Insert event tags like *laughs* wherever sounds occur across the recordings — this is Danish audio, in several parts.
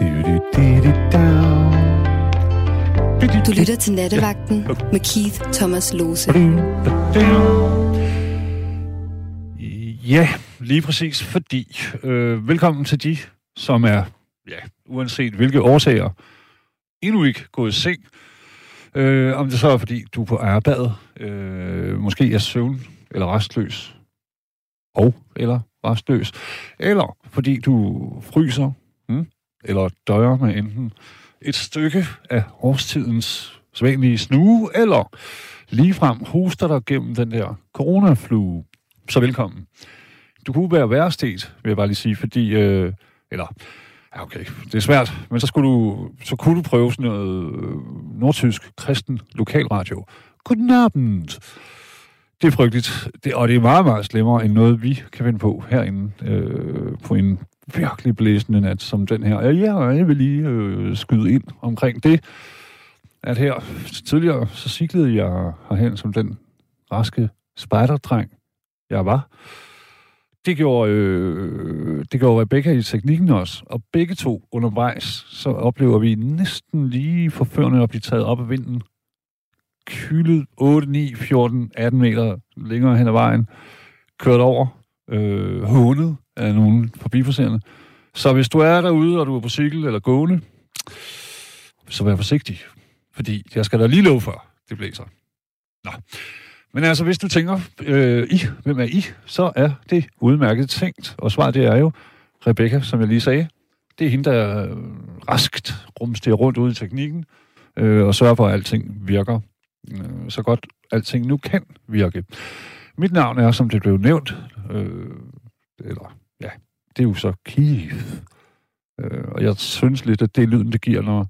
Du lytter til Nattevagten med Keith Thomas Lose. Ja, lige præcis, fordi øh, velkommen til de, som er, ja, uanset hvilke årsager, endnu ikke gået i seng. Øh, om det så er, fordi du er på arbejde, øh, måske er søvn eller restløs, og eller restløs, eller fordi du fryser, hmm, eller døjer med enten et stykke af årstidens sædvanlige snue, eller ligefrem hoster dig gennem den der coronaflue. Så velkommen. Du kunne være værstet, vil jeg bare lige sige, fordi... Øh, eller, ja okay, det er svært, men så, skulle du, så kunne du prøve sådan noget øh, nordtysk kristen lokalradio. Godnabend. Det er frygteligt, det, og det er meget, meget slemmere end noget, vi kan finde på herinde øh, på en virkelig blæsende nat som den her. Ja, jeg vil lige øh, skyde ind omkring det, at her tidligere, så cyklede jeg herhen som den raske spejderdreng, jeg var. Det gjorde, øh, det gjorde Rebecca i teknikken også, og begge to undervejs, så oplever vi næsten lige forførende at blive taget op af vinden. Kylet 8, 9, 14, 18 meter længere hen ad vejen, kørt over, øh, hånet af nogle forbipasserende. Så hvis du er derude, og du er på cykel eller gående, så vær forsigtig, fordi jeg skal da lige love for, det blæser. Nå. Men altså, hvis du tænker, øh, I, hvem er I, så er det udmærket tænkt. Og svaret det er jo Rebecca, som jeg lige sagde. Det er hende, der øh, raskt rumsterer rundt ud i teknikken, øh, og sørger for, at alting virker øh, så godt alting nu kan virke. Mit navn er, som det blev nævnt, øh, eller det er jo så Keith. Øh, og jeg synes lidt, at det er lyden, det giver, når,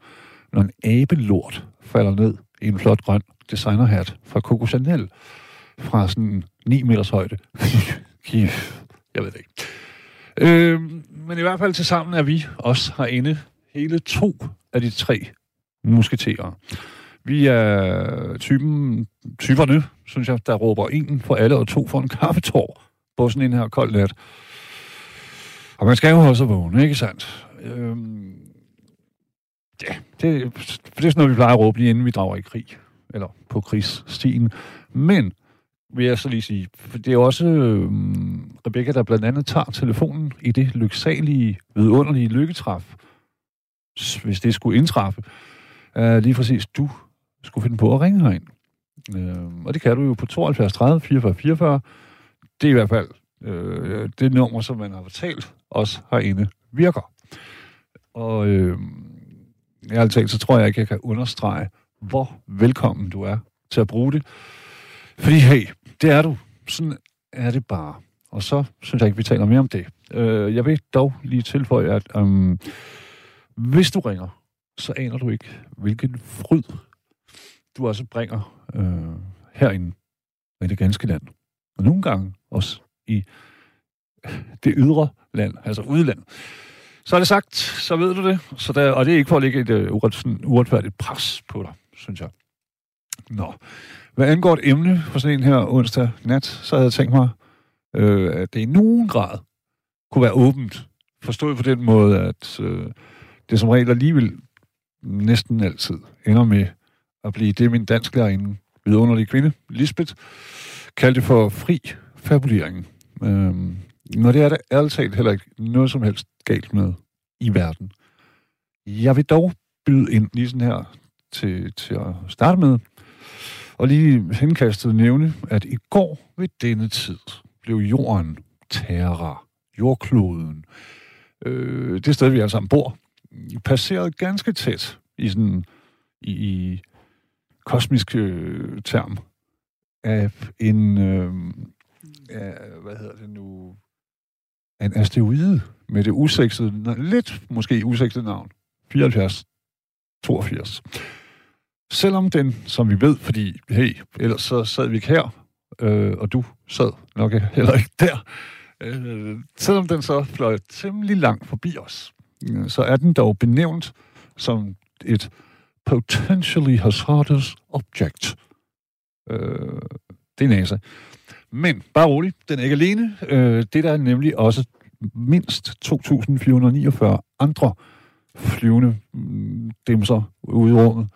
når en abelort falder ned i en flot grøn designerhat fra Coco Chanel fra sådan 9 meters højde. *laughs* Keith, jeg ved det ikke. Øh, men i hvert fald til sammen er vi også herinde hele to af de tre musketerer. Vi er typen, typerne, synes jeg, der råber en for alle og to for en kaffetår på sådan en her kold nat. Og man skal jo holde sig vågen, ikke sandt? Øhm, ja, det, det er sådan noget, vi plejer at råbe lige inden vi drager i krig, eller på krigsstien. Men, vil jeg så lige sige, for det er også øhm, Rebecca, der blandt andet tager telefonen i det lyksalige, vidunderlige lykketræf, hvis det skulle indtræffe. Øh, lige præcis, du skulle finde på at ringe herind. Øh, og det kan du jo på 72 30 44 44. Det er i hvert fald øh, det nummer, som man har fortalt os herinde virker. Og øh, ærligt talt, så tror jeg ikke, jeg kan understrege, hvor velkommen du er til at bruge det. Fordi hey, det er du. Sådan er det bare. Og så synes jeg ikke, vi taler mere om det. Øh, jeg vil dog lige tilføje, at um, hvis du ringer, så aner du ikke, hvilken fryd du også bringer øh, herinde i det ganske land. Og nogle gange også i *laughs* det ydre land, altså udland. Så er det sagt, så ved du det. Så der, og det er ikke for at lægge et uh, uret, sådan, uretfærdigt pres på dig, synes jeg. Nå. Hvad angår et emne for sådan en her onsdag nat, så havde jeg tænkt mig, øh, at det i nogen grad kunne være åbent. Forstået på den måde, at øh, det som regel alligevel næsten altid ender med at blive det, min dansklærerinde, vidunderlige kvinde, Lisbeth, kaldte for fri fabulering. Øh, når det er der ærligt talt heller ikke noget som helst galt med i verden. Jeg vil dog byde ind lige sådan her til, til at starte med, og lige henkastet nævne, at i går ved denne tid blev jorden, terra, jordkloden, øh, det sted, vi alle sammen bor, passeret ganske tæt i sådan i, i kosmisk øh, term af en øh, af, hvad hedder det nu en asteroide med det usikrede, lidt måske usikrede navn, 74 82. Selvom den, som vi ved, fordi, hey, ellers så sad vi ikke her, øh, og du sad nok heller ikke der, øh, selvom den så fløj temmelig langt forbi os, øh, så er den dog benævnt som et potentially hazardous object. Øh, det er NASA. Men bare rolig, den er ikke alene. Øh, det der er nemlig også mindst 2.449 andre flyvende mm, dimser ude i rummet,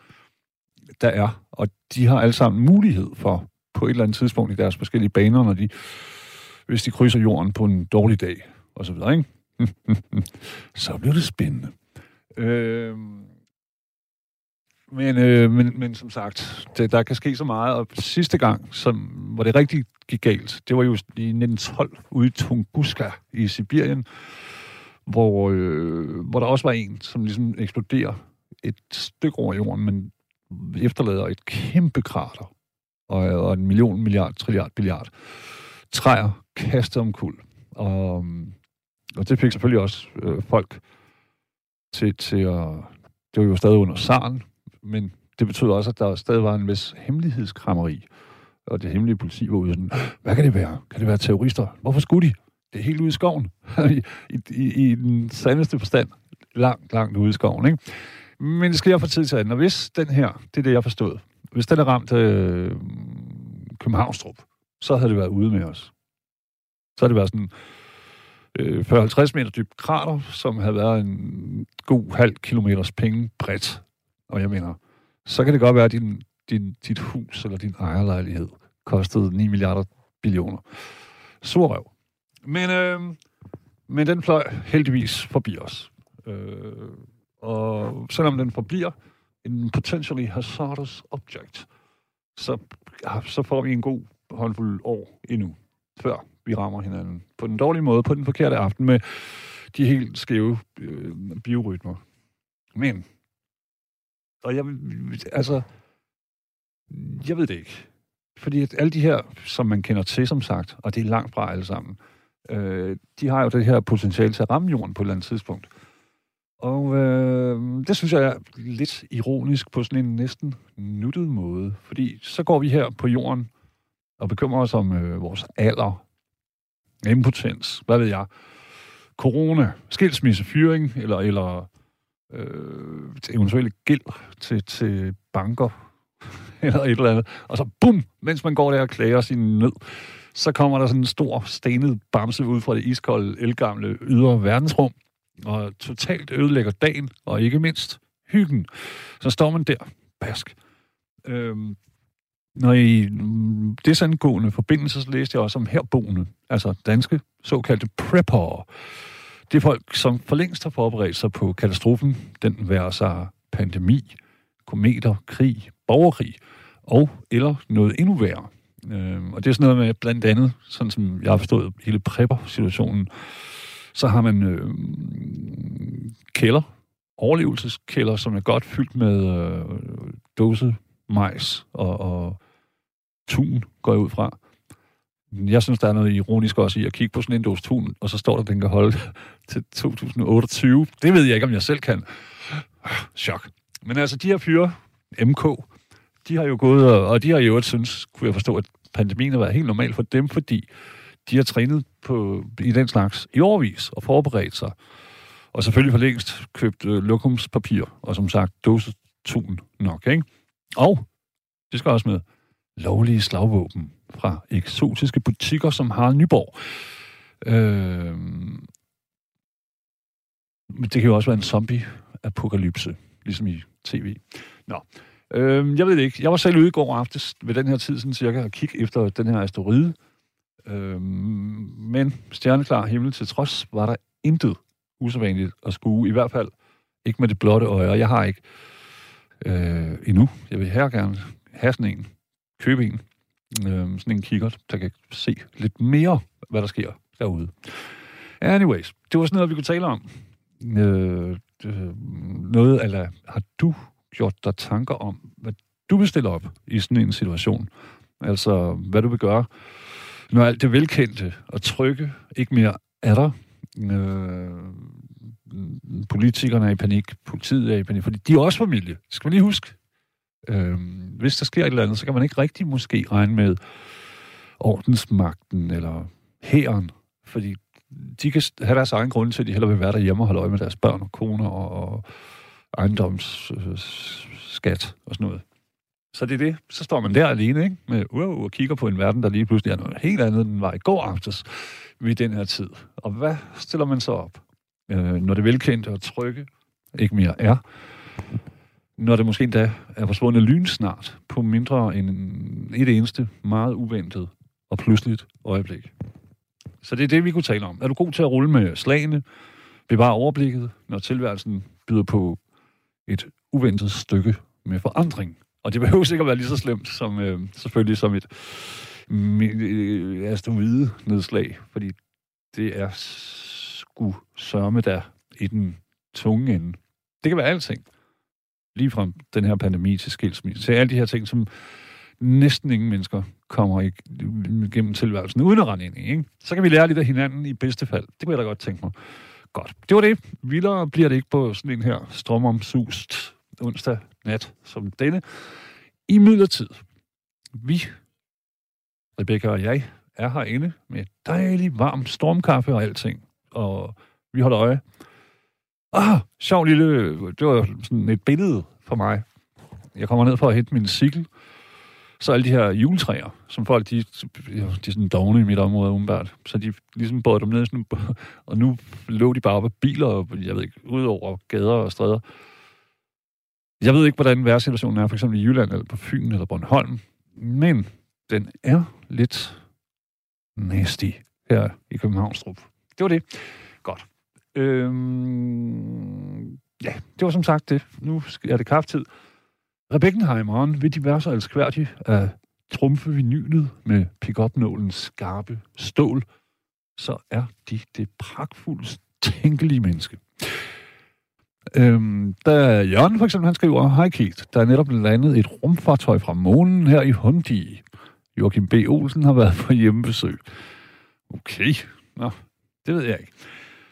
der er. Og de har alle sammen mulighed for på et eller andet tidspunkt i deres forskellige baner, når de, hvis de krydser jorden på en dårlig dag, og så videre, ikke? *laughs* så bliver det spændende. Øh, men, øh, men, men som sagt, det, der kan ske så meget, og sidste gang, som, hvor det rigtig gik galt, det var jo i 1912 ude i Tunguska i Sibirien, hvor, øh, hvor der også var en, som ligesom eksploderer et stykke over jorden, men efterlader et kæmpe krater og, og en million, milliard, trilliard, billiard træer kastet om kul. Og, og det fik selvfølgelig også øh, folk til, til at... Det var jo stadig under saren, men det betød også, at der stadig var en vis hemmelighedskrammeri. Og det hemmelige politi var ude sådan, hvad kan det være? Kan det være terrorister? Hvorfor skulle de? Det er helt ude i skoven. *laughs* I, i, I den sandeste forstand. Langt, langt ude i skoven, ikke? Men det skal jeg tid til Og hvis den her, det er det, jeg forstod, hvis den er ramt øh, Københavnstrup, så havde det været ude med os. Så havde det været sådan øh, 40-50 meter dyb krater, som havde været en god halv kilometers penge bredt. Og jeg mener, så kan det godt være, at din, din, dit hus eller din ejerlejlighed kostede 9 milliarder billioner. Surrøv. Men, øh, men den fløj heldigvis forbi os. Øh, og selvom den forbliver en potentially hazardous object, så, ja, så får vi en god håndfuld år endnu, før vi rammer hinanden på den dårlige måde, på den forkerte aften, med de helt skæve øh, biorytmer. Men, og jeg, altså, jeg ved det ikke. Fordi at alle de her, som man kender til, som sagt, og det er langt fra alle sammen, øh, de har jo det her potentiale til at ramme jorden på et eller andet tidspunkt. Og øh, det synes jeg er lidt ironisk på sådan en næsten nuttet måde. Fordi så går vi her på jorden og bekymrer os om øh, vores alder, impotens, hvad ved jeg, corona, skilsmisse, fyring, eller, eller øh, eventuelle gæld til, til banker, *laughs* eller et eller andet. Og så bum, mens man går der og klager sin nød, så kommer der sådan en stor stenet bamse ud fra det iskolde, elgamle ydre verdensrum, og totalt ødelægger dagen, og ikke mindst hyggen. Så står man der, bask. Øhm, når i desangående forbindelser, så læste jeg også om herboende, altså danske såkaldte prepper. Det er folk, som for længst har forberedt sig på katastrofen, den værer sig pandemi, kometer, krig, borgerkrig, og eller noget endnu værre. Øh, og det er sådan noget med blandt andet, sådan som jeg har forstået hele prepper-situationen, så har man øh, kælder, overlevelseskælder, som er godt fyldt med øh, dåse majs og, og tun, går jeg ud fra. Jeg synes, der er noget ironisk også i at kigge på sådan en dåse tun, og så står der, at den kan holde *laughs* til 2028. Det ved jeg ikke, om jeg selv kan. Chok. Men altså, de her fyre, MK, de har jo gået, og, og de har jo også synes, kunne jeg forstå, at pandemien har været helt normal for dem, fordi de har trænet på, i den slags i årvis og forberedt sig. Og selvfølgelig for længst købt øh, lokumspapir, og som sagt dosetun nok, ikke? Og, det skal også med, lovlige slagvåben fra eksotiske butikker som Harald Nyborg. Øh, men det kan jo også være en zombie-apokalypse, ligesom i tv. Nå, øh, jeg ved det ikke. Jeg var selv ude i går aftes ved den her tid, sådan cirka, og kigge efter den her asteroide, Øh, men stjerneklar himmel til trods, var der intet usædvanligt at skue, i hvert fald ikke med det blotte øje, og jeg har ikke øh, endnu. Jeg vil her gerne have sådan en, købe en, øh, sådan en kikkert, der kan se lidt mere, hvad der sker derude. Anyways, det var sådan noget, vi kunne tale om. Øh, øh, noget, eller har du gjort dig tanker om, hvad du vil stille op i sådan en situation? Altså, hvad du vil gøre, når alt det velkendte og trygge ikke mere er der. Øh, politikerne er i panik, politiet er i panik, fordi de er også familie. Det skal man lige huske. Øh, hvis der sker et eller andet, så kan man ikke rigtig måske regne med ordensmagten eller hæren, fordi de kan have deres egen grund til, at de hellere vil være derhjemme og holde øje med deres børn og koner og, og ejendomsskat og sådan noget. Så det er det. Så står man der alene, ikke? Med, wow, og kigger på en verden, der lige pludselig er noget helt andet, end den var i går aftes ved den her tid. Og hvad stiller man så op? Øh, når det velkendte og trygge ikke mere er, når det måske endda er forsvundet lynsnart på mindre end et eneste meget uventet og pludseligt øjeblik. Så det er det, vi kunne tale om. Er du god til at rulle med slagene, bevare overblikket, når tilværelsen byder på et uventet stykke med forandring? Og det behøver sikkert være lige så slemt som øh, selvfølgelig som et øh, asteroide nedslag, fordi det er sgu sørme der i den tunge ende. Det kan være alting. Lige fra den her pandemi til skilsmisse, til alle de her ting, som næsten ingen mennesker kommer igennem tilværelsen uden at rende ind i. Ikke? Så kan vi lære lidt af hinanden i bedste fald. Det kunne jeg da godt tænke mig. Godt. Det var det. Vildere bliver det ikke på sådan en her strømomsust onsdag nat som denne. I midlertid, vi, Rebecca og jeg, er herinde med dejlig varm stormkaffe og alting. Og vi holder øje. Ah, sjov lille... Det var sådan et billede for mig. Jeg kommer ned for at hente min cykel. Så alle de her juletræer, som folk, de, de er sådan dogne i mit område umiddelbart. Så de ligesom båret dem ned, sådan, *laughs* og nu lå de bare på biler, og jeg ved ikke, ud over gader og stræder. Jeg ved ikke, hvordan værtssituationen er, for eksempel i Jylland, eller på Fyn, eller Bornholm, men den er lidt nasty her i Københavnstrup. Det var det. Godt. Øhm, ja, det var som sagt det. Nu er det krafttid. Rebeckenheimeren ved diverse elskværdige at trumfe vinylet med pick-up-nålens skarpe stål, så er de det pragtfulde, tænkelige menneske. Øhm, der Jørgen for eksempel, han skriver, Hej Keith, der er netop landet et rumfartøj fra månen her i Hundi. Joachim B. Olsen har været på hjemmebesøg. Okay, nå, det ved jeg ikke.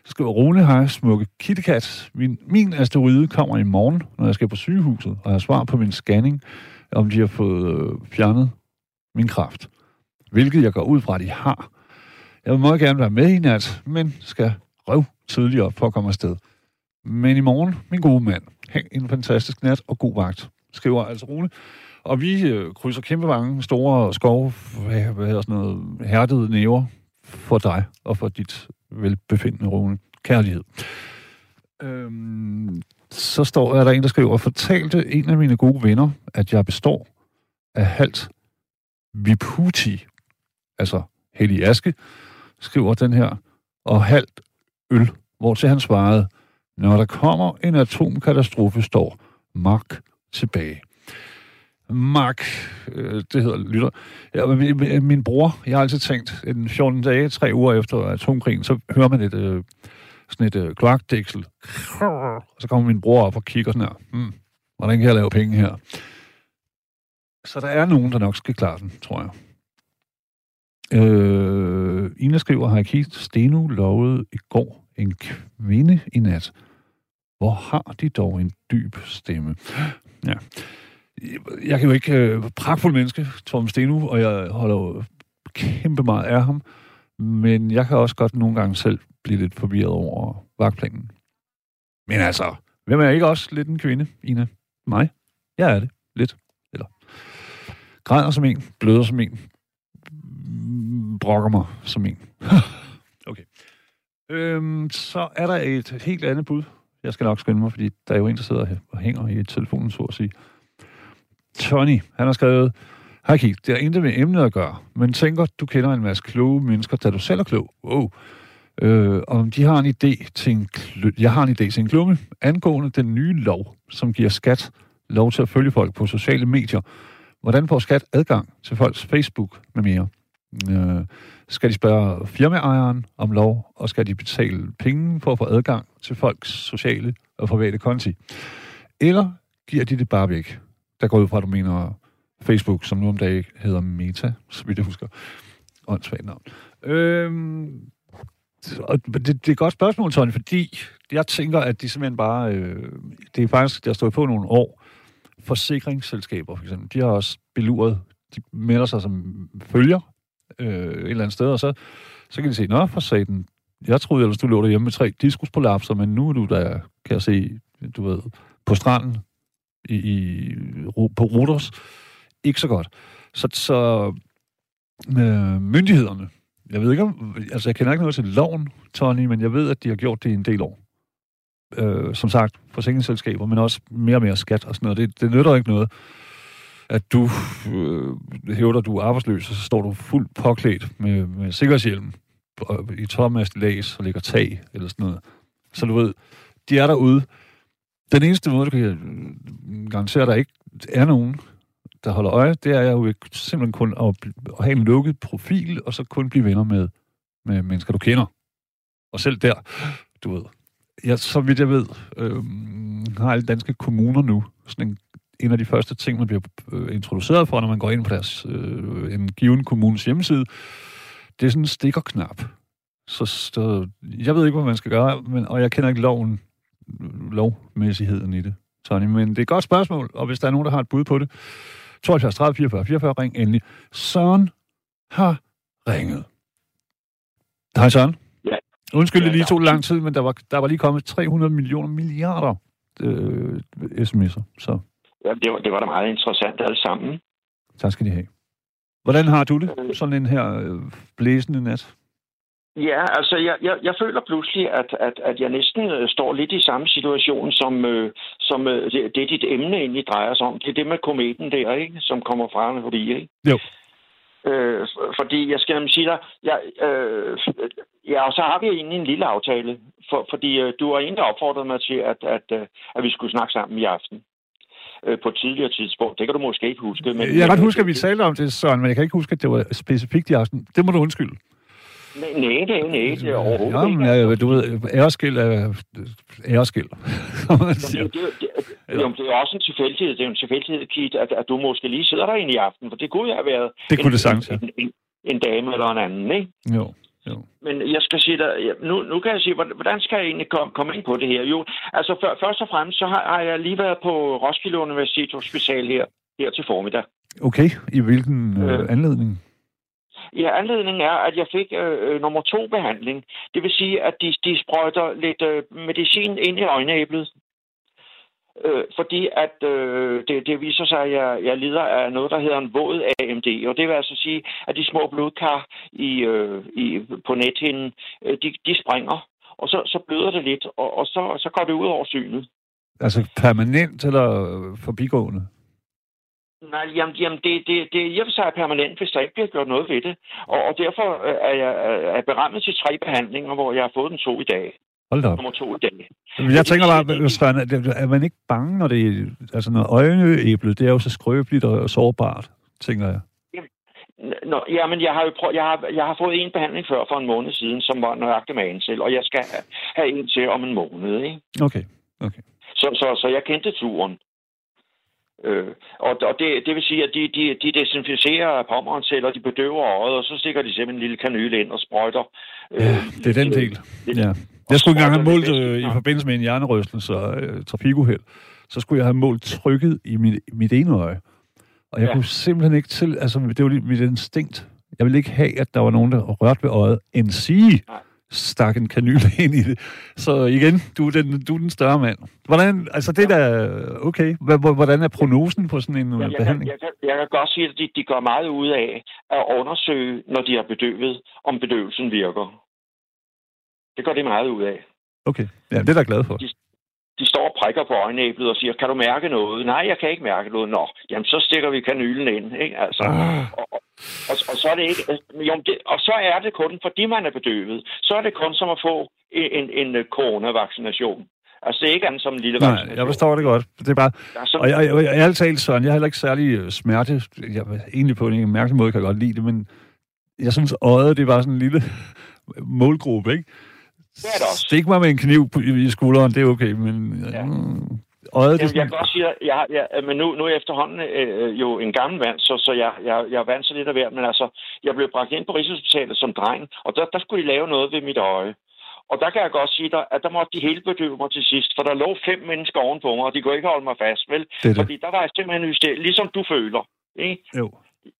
Så skriver Rune, hej smukke KitKat. Min, min asteroide kommer i morgen, når jeg skal på sygehuset, og jeg har svar på min scanning, om de har fået øh, fjernet min kraft. Hvilket jeg går ud fra, at de har. Jeg vil meget gerne være med i nat, men skal røv tidligere op for at komme afsted. Men i morgen, min gode mand, hæng en fantastisk nat og god vagt, skriver altså Rune. Og vi øh, krydser kæmpe mange store skov, hvad, hvad hedder sådan noget, hærdede næver for dig og for dit velbefindende, Rune. Kærlighed. Øhm, så står er der en, der skriver, fortalte en af mine gode venner, at jeg består af halvt viputi, altså hellig aske, skriver den her, og halvt øl, hvor til han svarede, når der kommer en atomkatastrofe, står Mark tilbage. Mark, øh, det hedder lytter. Ja, min, min bror, jeg har altid tænkt, en 14 dage, tre uger efter atomkrigen, så hører man et, øh, sådan et øh, kloakdæksel. Og så kommer min bror op og kigger sådan her. Hmm, hvordan kan jeg lave penge her? Så der er nogen, der nok skal klare den, tror jeg. Øh, Ina skriver, har Keith Steno lovet i går en kvinde i nat. Hvor har de dog en dyb stemme? Ja jeg kan jo ikke... Øh, pragtfuld menneske, Torben Stenu, og jeg holder jo kæmpe meget af ham. Men jeg kan også godt nogle gange selv blive lidt forvirret over vagtplanen. Men altså, hvem er ikke også lidt en kvinde, Ina? Mig? Jeg er det. Lidt. Eller græder som en, bløder som en, brokker mig som en. *laughs* okay. Øhm, så er der et helt andet bud. Jeg skal nok skynde mig, fordi der er jo en, der sidder her og hænger i telefonen, så at sige. Tony, han har skrevet, Hej Kik, det har intet med emnet at gøre, men tænker, du kender en masse kloge mennesker, da du selv er klog. Wow. Øh, om de har en idé til en kl- jeg har en idé til en klumme angående den nye lov, som giver skat lov til at følge folk på sociale medier. Hvordan får skat adgang til folks Facebook med mere? Øh, skal de spørge firmaejeren om lov, og skal de betale penge for at få adgang til folks sociale og private konti? Eller giver de det bare væk? Der går ud fra, at du mener Facebook, som nu om dagen hedder Meta, så vidt jeg husker. Åndssvagt navn. Øhm, og det, det er et godt spørgsmål, Tony, fordi jeg tænker, at de simpelthen bare... Øh, det er faktisk, der har stået på nogle år. Forsikringsselskaber, for eksempel, de har også beluret, de melder sig som følger øh, et eller andet sted, og så, så kan de se, nå, for satan, jeg troede ellers, du lå derhjemme med tre diskusprolapser, men nu er du der, kan jeg se, du ved, på stranden i, i, på Rodos. Ikke så godt. Så, så øh, myndighederne, jeg ved ikke om, altså jeg kender ikke noget til loven, Tony, men jeg ved, at de har gjort det i en del år. øh, som sagt, forsikringsselskaber, men også mere og mere skat og sådan noget. Det, det nytter ikke noget, at du øh, hævder, at du er arbejdsløs, og så står du fuldt påklædt med, med sikkerhedshjelm i tommast læs og ligger tag eller sådan noget. Så du ved, de er derude. Den eneste måde, du kan øh, garantere, at der ikke er nogen, der holder øje, det er jo simpelthen kun at, at have en lukket profil, og så kun blive venner med, med mennesker, du kender. Og selv der, du ved. Ja, så vidt jeg ved, øh, har alle danske kommuner nu sådan en, en af de første ting, man bliver øh, introduceret for, når man går ind på deres, øh, en given kommunes hjemmeside, det er sådan en stikkerknap. Så, så jeg ved ikke, hvad man skal gøre, men, og jeg kender ikke loven, lovmæssigheden i det, Tony, men det er et godt spørgsmål, og hvis der er nogen, der har et bud på det, 72 30 44 44, ring endelig. Søren har ringet. Hej Søren. Ja. Undskyld, det lige tog lang tid, men der var, der var lige kommet 300 millioner milliarder øh, sms'er. Så. Ja, det var, det var da meget interessant alle sammen. Tak skal de have. Hvordan har du det, sådan en her øh, blæsende nat? Ja, altså jeg, jeg, jeg føler pludselig, at, at, at jeg næsten øh, står lidt i samme situation, som, øh, som øh, det, det dit emne egentlig drejer sig om. Det er det med kometen der, ikke? som kommer fra forbi. Ikke? Jo. Øh, fordi jeg skal sige dig, jeg, øh, ja, og så har vi egentlig en lille aftale, for, fordi øh, du har egentlig opfordret mig til, at, at, at, at vi skulle snakke sammen i aften øh, på et tidligere tidspunkt. Det kan du måske ikke huske. Men, jeg kan godt huske, at vi talte om det, Søren, men jeg kan ikke huske, at det var specifikt i aften. Det må du undskylde. Nej, det er nej, det er overhovedet ja, men, ikke. Ja, du ved, æreskil er æreskil, som man siger. Det, det, jo, det er også en tilfældighed. Det er en tilfældighed, Kit, at, at du måske lige sidder derinde i aften, for det kunne jo have været det kunne en, det sagtens, ja. en, en, en dame eller en anden, ikke? Jo, jo. Men jeg skal sige dig, nu, nu kan jeg sige, hvordan skal jeg egentlig komme, komme ind på det her? Jo, altså for, først og fremmest, så har, har jeg lige været på Roskilde Universitet Hospital her, her til formiddag. Okay, i hvilken øh, anledning? Ja, anledningen er, at jeg fik øh, øh, nummer to behandling. Det vil sige, at de, de sprøjter lidt øh, medicin ind i øjenæblet. Øh, fordi at øh, det, det viser sig, at jeg, jeg lider af noget, der hedder en våd AMD. Og det vil altså sige, at de små blodkar i, øh, i, på nethinden, øh, de, de springer. Og så, så bløder det lidt, og, og så, så går det ud over synet. Altså permanent eller forbigående? Nej, jamen, jamen det, det, det i og for sig er permanent, hvis der ikke bliver gjort noget ved det. Og, og derfor er jeg er berammet til tre behandlinger, hvor jeg har fået den to i dag. Hold da op. Nummer to i dag. Jeg tænker bare, Søren, er man ikke bange, når det altså når øjenæblet, det er jo så skrøbeligt og sårbart, tænker jeg. Nå, jamen, jeg har jo prøv, jeg, har, jeg har fået en behandling før for en måned siden, som var nøjagtig med ansel, og jeg skal have en til om en måned, ikke? Okay, okay. Så, så, så jeg kendte turen. Øh, og og det, det vil sige, at de, de, de desinficerer pommerenceller, de bedøver øjet, og så stikker de simpelthen en lille kanyle ind og sprøjter. Øh, ja, det er den øh, del. Ja. Jeg skulle engang have målt øh, i forbindelse med en hjernerystelse og øh, trafikuheld, så skulle jeg have målt trykket i mit, mit ene øje. Og jeg ja. kunne simpelthen ikke til, altså det var mit instinkt. Jeg ville ikke have, at der var nogen, der rørte ved øjet, end sige. Nej stak en kanyle ind i det. Så igen, du er den, du er den større mand. Hvordan, altså det der, okay, hvordan er prognosen på sådan en ja, jeg behandling? Kan, jeg, kan, jeg kan godt sige, at de, de går meget ud af at undersøge, når de har bedøvet, om bedøvelsen virker. Det går det meget ud af. Okay, ja, det er jeg glad for. De, de står og prikker på øjenæblet og siger, kan du mærke noget? Nej, jeg kan ikke mærke noget. Nå, jamen så stikker vi kanylen ind. Ikke? Altså, ah. og, og, og, så er det ikke, jo, det, og så er det kun, fordi man er bedøvet, så er det kun som at få en, en, en coronavaccination. Altså, det er ikke andet som en lille Nej, vaccination. jeg forstår det godt. Det er bare... Altså, og jeg, jeg, jeg, jeg, talt sådan, jeg har heller ikke særlig øh, smerte. Jeg, egentlig på en mærkelig måde kan jeg godt lide det, men jeg synes, øjet, det var sådan en lille *laughs* målgruppe, ikke? Det er det også. Stik mig med en kniv i skulderen, det er okay, men... Ja. Mm, øjet, Jamen, jeg kan godt sige, at jeg, jeg, men nu, nu er efterhånden øh, jo en gammel vand, så, så jeg, jeg, jeg er vant til lidt af hvert, men altså, jeg blev bragt ind på Rigshospitalet som dreng, og der, der skulle de lave noget ved mit øje. Og der kan jeg godt sige dig, at der måtte de hele bedøve mig til sidst, for der lå fem mennesker ovenpå mig, og de kunne ikke holde mig fast, vel? Det det. Fordi der var jeg simpelthen hysterisk, ligesom du føler. Ikke? Jo.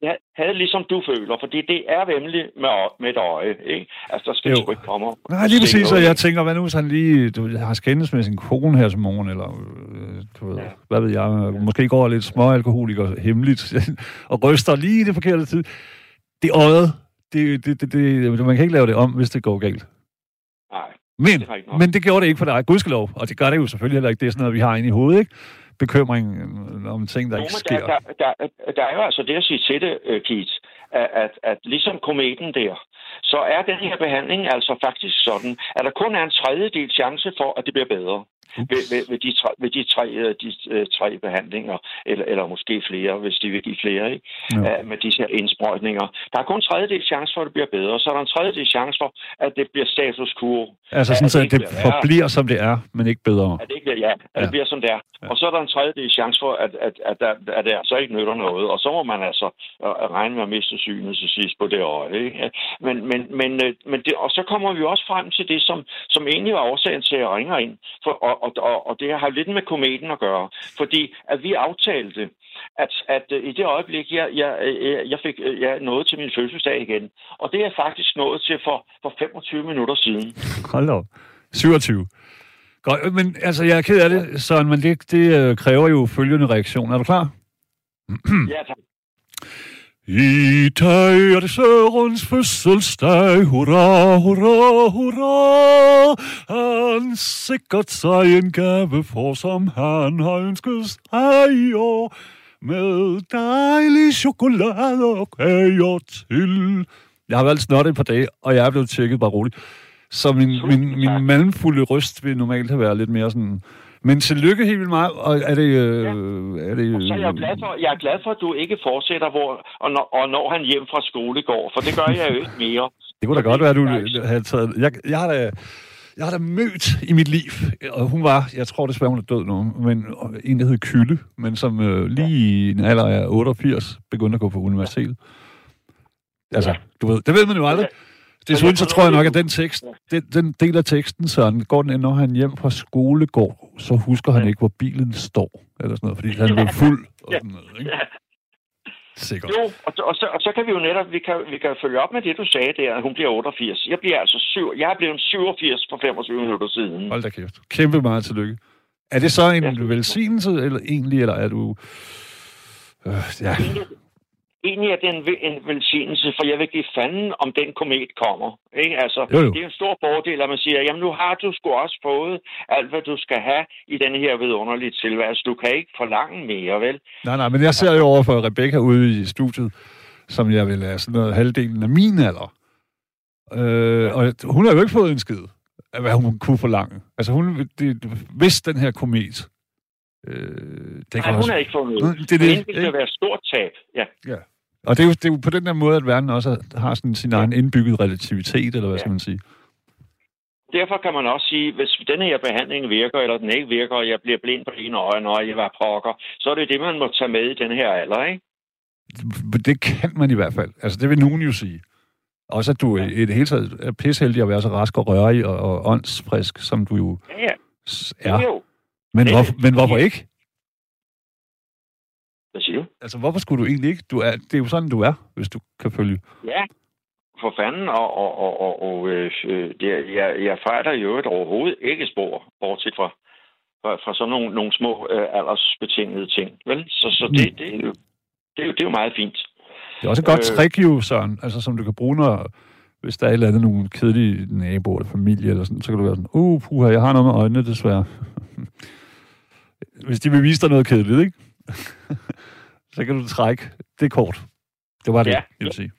Jeg havde ligesom du føler, fordi det er vemmeligt med, med et øje, ikke? Altså, der skal Jo. ikke komme op. Nej, lige præcis, så jeg tænker, hvad nu hvis han lige du, har skændes med sin kone her som morgen, eller øh, du ved, Ja. hvad ved jeg, måske går lidt småalkoholiker hemmeligt, *laughs* og ryster lige i det forkerte tid. Det øjet, det, det, det, det, man kan ikke lave det om, hvis det går galt. Nej. Men, Det men det gjorde det ikke for dig, gudskelov. Og det gør det jo selvfølgelig heller ikke. Det er sådan noget, vi har inde i hovedet, ikke? Bekymring om ting, der Jo, ikke sker. der, der, der, der er jo altså det at sige til det, øh, Keith, at, at, at ligesom kometen der, så er den her behandling altså faktisk sådan, at der kun er en tredjedel chance for, at det bliver bedre. Ved, ved, ved, de tre, ved de, tre, øh, de øh, tre behandlinger, eller, eller måske flere, hvis de vil give flere, ikke? Ja. Med disse her indsprøjtninger. Der er kun en tredjedel chance for, at det bliver bedre, så er der en tredjedel chance for, at det bliver status quo. Altså at sådan, så det det forbliver, som det er, men ikke bedre. At det ikke bliver, ja, at Ja. det bliver som det er. Ja. Og så er der en tredjedel chance for, at, at, at, at, at det altså ikke nytter noget. Og så må man altså øh, regne med at miste synet til sidst på det øje. Ikke? Men, men, men, men det, og så kommer vi også frem til det, som, som egentlig var årsagen til, at jeg ringer ind. For, og, og, og, og det har lidt med kometen at gøre. Fordi at vi aftalte, at, at øh, i det øjeblik, jeg, jeg, jeg, jeg fik øh, jeg nåede til min fødselsdag igen. Og det er faktisk nået til for, for 25 minutter siden. Hold op. 27. Godt, men altså, jeg er ked af det, Søren, men det, det øh, kræver jo følgende reaktion. Er du klar? *clears throat* Ja, tak. I dag er det Sørens fødselsdag, hurra, hurra, hurra. Han sikkert sig en gave for, som han har ønsket sig i år. Med dejlig chokolade og kager til. Jeg har valgt snot et par dage, og jeg er blevet tjekket bare roligt. Så min, min, min malmfulde røst vil normalt have været lidt mere sådan... Men tillykke helt vildt meget, og er det... Øh, er det Så jeg er, glad for, jeg er glad for, at du ikke fortsætter, hvor, og, når, og når han hjem fra skole går, for det gør jeg jo ikke mere. *laughs* Det kunne da godt være, at du havde taget... Jeg, jeg har da... Jeg har da mødt i mit liv, og hun var, jeg tror desværre, hun er død nu, men en, der hed Kylle, men som øh, lige i en alder af 88 begyndte at gå på universitetet. Altså, Ja. du ved, det ved man jo aldrig. Desuden så tror jeg nok, at den tekst, den, den del af teksten, så går den når han hjem fra skole går, så husker han Ja. ikke, hvor bilen står, eller sådan noget, fordi han blev fuld *laughs* og sådan noget, ikke? Sikkert. Jo, og, og, så, og så kan vi jo netop, vi kan, vi kan følge op med det, du sagde der, at hun bliver 88. Jeg bliver altså syv, jeg er blevet 87 for 25 minutter siden. Hold da kæft. Kæmpe meget tillykke. Er det så en Ja. velsignelse, eller egentlig, eller er du... Øh, ja, Egentlig, er det en, en velsignelse, for jeg vil give fanden, om den komet kommer. Ikke? Altså, Jo, jo. Det er en stor fordel, at man siger, jamen nu har du sgu også fået alt, hvad du skal have i denne her vidunderlige tilværelse. Du kan ikke forlange mere, vel? nej, nej, men jeg ser jo over for Rebecca ude i studiet, som jeg vil have sådan noget halvdelen af min alder. Øh, og hun har jo ikke fået en skid af, hvad hun kunne forlange. Altså, hun, det, hvis den her komet... Øh, det Nej, kan hun også, har ikke fået noget. Det det, det ikke? kan være stort tab. Ja. Og det er, jo, det er jo på den der måde, at verden også har sådan sin egen indbygget relativitet, eller hvad Ja. skal man sige? Derfor kan man også sige, hvis denne her behandling virker, eller den ikke virker, og jeg bliver blind på ene øje, når jeg var pokker, så er det det, man må tage med i den her alder, ikke? Det kan man i hvert fald. Altså, det vil nogen jo sige. Også at du i det hele taget er pisheldig at være så rask og rørig og, og åndsfrisk, som du jo Ja, ja. Ja. er. Jo. Men, hvor, men hvorfor ikke? Altså, hvorfor skulle du egentlig ikke? Du er, det er jo sådan, du er, hvis du kan følge. Ja, for fanden, og, og, og, og, og øh, øh, det, jeg, jeg fejler jo et overhovedet ikke spor, bortset fra, fra, fra sådan nogle, nogle små øh, aldersbetingede ting. Vel? Så, så det, det, er jo, det, er jo, det er jo meget fint. Det er også et godt Øh. trick jo, Søren, altså, som du kan bruge, når, hvis der er et eller andet, nogle kedelige naboer eller familie, eller sådan, så kan du være sådan, uh, puha, jeg har noget med øjnene, desværre. *laughs* hvis de vil vise dig noget kedeligt, ikke? *laughs* så kan du trække det kort. Det var det, Ja. jeg vil sige.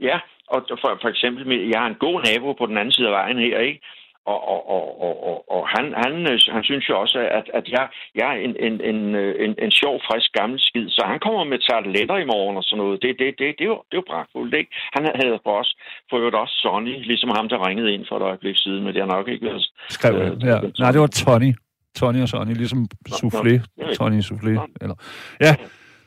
Ja, og for, for eksempel, jeg har en god nabo på den anden side af vejen her, ikke? Og, og, og, og, og, og han, han, han synes jo også, at, at jeg, jeg er en, en, en, en, en sjov, frisk, gammel skid. Så han kommer med tarteletter i morgen og sådan noget. Det, det, det, det, er, jo, det er jo pragtfuldt, ikke? Han havde for os, for øvrigt også Sonny, ligesom ham, der ringede ind for et øjeblik siden, men det har nok ikke været... Skrev. Øh, Ja. Nej, det var Tony. Tony og Sonny, ligesom soufflé. Tony soufflé. Eller. Ja.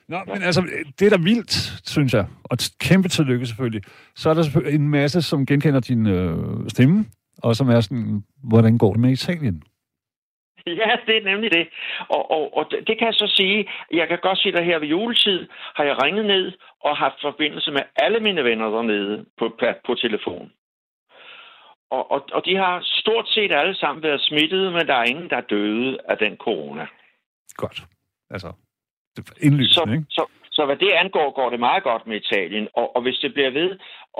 Nå, men altså, det er da vildt, synes jeg. Og kæmpe tillykke selvfølgelig. Så er der en masse, som genkender din øh, stemme, og som er sådan, hvordan går det med Italien? Ja, det er nemlig det. Og, og, og det det kan jeg så sige, jeg kan godt sige dig her ved juletid, har jeg ringet ned og haft forbindelse med alle mine venner dernede på, på, på telefon. Og, og, og de har stort set alle sammen været smittet, men der er ingen, der er døde af den corona. Godt. Altså, indlysende, Så, ikke? så, så hvad det angår, går det meget godt med Italien. Og, og hvis det bliver ved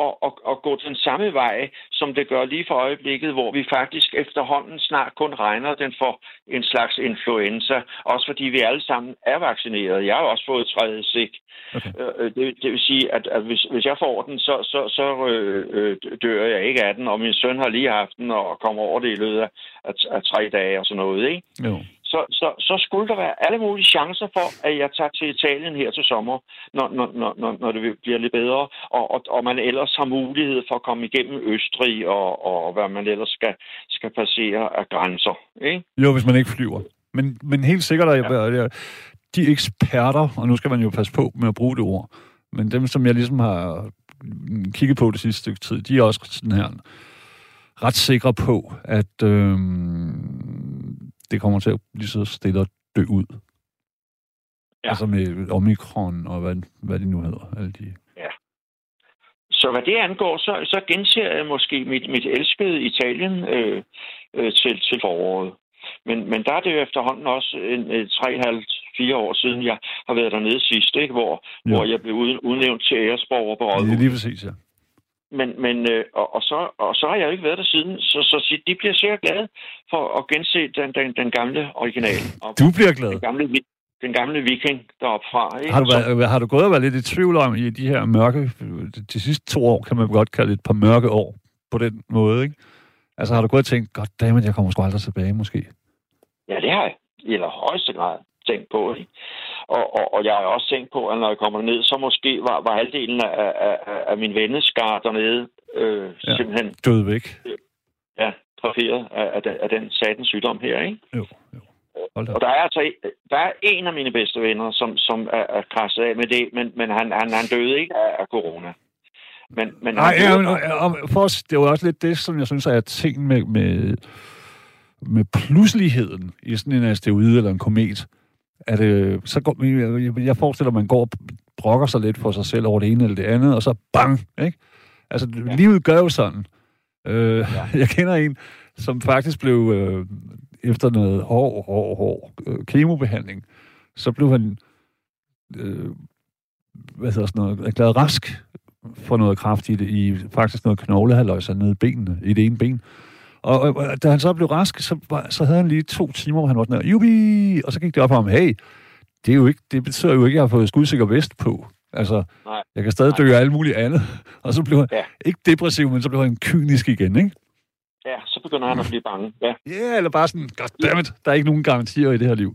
at, at, at gå den samme vej, som det gør lige for øjeblikket, hvor vi faktisk efterhånden snart kun regner den for en slags influenza, også fordi vi alle sammen er vaccineret. Jeg har også fået tredje sik. Okay. Øh, øh, det, det vil sige, at, at hvis, hvis jeg får den, så, så, så øh, øh, dør jeg ikke af den, og min søn har lige haft den og kommer over det i løbet af, af, af tre dage og sådan noget. Ikke? Jo så, så, så skulle der være alle mulige chancer for, at jeg tager til Italien her til sommer, når, når, når, når det bliver lidt bedre, og, og, og man ellers har mulighed for at komme igennem Østrig og, og hvad man ellers skal, skal passere af grænser. Ikke? Jo, hvis man ikke flyver. Men, men helt sikkert, at ja. de eksperter, og nu skal man jo passe på med at bruge det ord, men dem, som jeg ligesom har kigget på det sidste stykke tid, de er også sådan her ret sikre på, at øh, det kommer til at blive så stille og dø ud. Ja. Altså med omikron og hvad, hvad det nu hedder. Alle de... Ja. Så hvad det angår, så, så genser jeg måske mit, mit elskede Italien øh, øh, til, til foråret. Men, men der er det jo efterhånden også en, en 3,5-4 år siden, jeg har været dernede sidst, ikke? Hvor, hvor jeg blev udnævnt til æresborger på Rådhus. Det er lige præcis, ja men, men øh, og, og, så, og så har jeg jo ikke været der siden, så, så de bliver sikkert glade for at gense den, den, den gamle original. Du bliver glad? Den gamle, den gamle viking deroppe fra. Ikke? Har, du været, har du gået og været lidt i tvivl om i de her mørke, de sidste to år, kan man godt kalde et par mørke år på den måde, ikke? Altså har du gået og tænkt, godt dammit, jeg kommer sgu aldrig tilbage måske? Ja, det har jeg. I højeste grad tænkt på. Ikke? Og, og, og jeg har også tænkt på, at når jeg kommer ned, så måske var, var halvdelen af, af, af min venneskar dernede øh, ja, simpelthen... Død væk. Ja, traferet af, af, den, af den satens sygdom her, ikke? Jo, jo. Og der er altså der er en af mine bedste venner, som, som er, er krasset af med det, men, men han, han, han døde ikke af, af corona. Men, men Nej, ja, men, og, for os, det var også lidt det, som jeg synes er ting med, med, med pludseligheden i sådan en asteroide eller en komet at øh, så går, jeg, jeg forestiller, at man går og brokker sig lidt for sig selv over det ene eller det andet, og så bang, ikke? Altså, ja. livet gør jo sådan. Øh, ja. *laughs* Jeg kender en, som faktisk blev, øh, efter noget hård, hård, hård øh, kemobehandling, så blev han, øh, hvad hedder sådan noget, erklæret rask for noget kraft i, faktisk noget knoglehaløjse nede i benene, i det ene ben. Og, og, og da han så blev rask, så, så havde han lige to timer, hvor han var sådan her, jubi! Og så gik det op for ham, hey, det, er jo ikke, det betyder jo ikke, at jeg har fået skudsikker vest på. Altså, Nej. jeg kan stadig dø af alt muligt andet. Og så blev han ja. ikke depressiv, men så blev han kynisk igen, ikke? Ja, så begynder han at blive bange. Ja, yeah, eller bare sådan, goddammit, der er ikke nogen garantier i det her liv.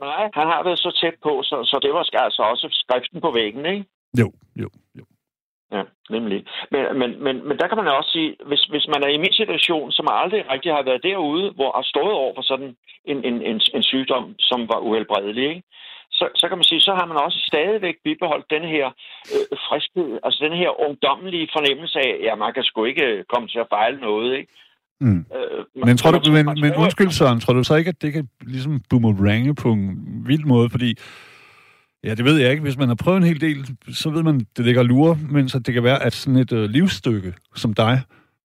Nej, han har været så tæt på, så, så det var altså også skriften på væggen, ikke? Jo, jo, jo. Ja, nemlig. Men, men, men, men der kan man også sige, hvis, hvis man er i min situation, som aldrig rigtig har været derude, hvor har stået over for sådan en, en, en, en sygdom, som var uhelbredelig, ikke? Så, så kan man sige, så har man også stadigvæk bibeholdt den her øh, friskhed, altså den her ungdommelige fornemmelse af, ja, man kan sgu ikke komme til at fejle noget, ikke? Mm. Øh, man, men, tror du, men, men undskyld, Søren, tror du så ikke, at det kan ligesom boomerange på en vild måde, fordi Ja, det ved jeg ikke. Hvis man har prøvet en hel del, så ved man, det ligger lure, men så det kan være, at sådan et øh, livsstykke som dig,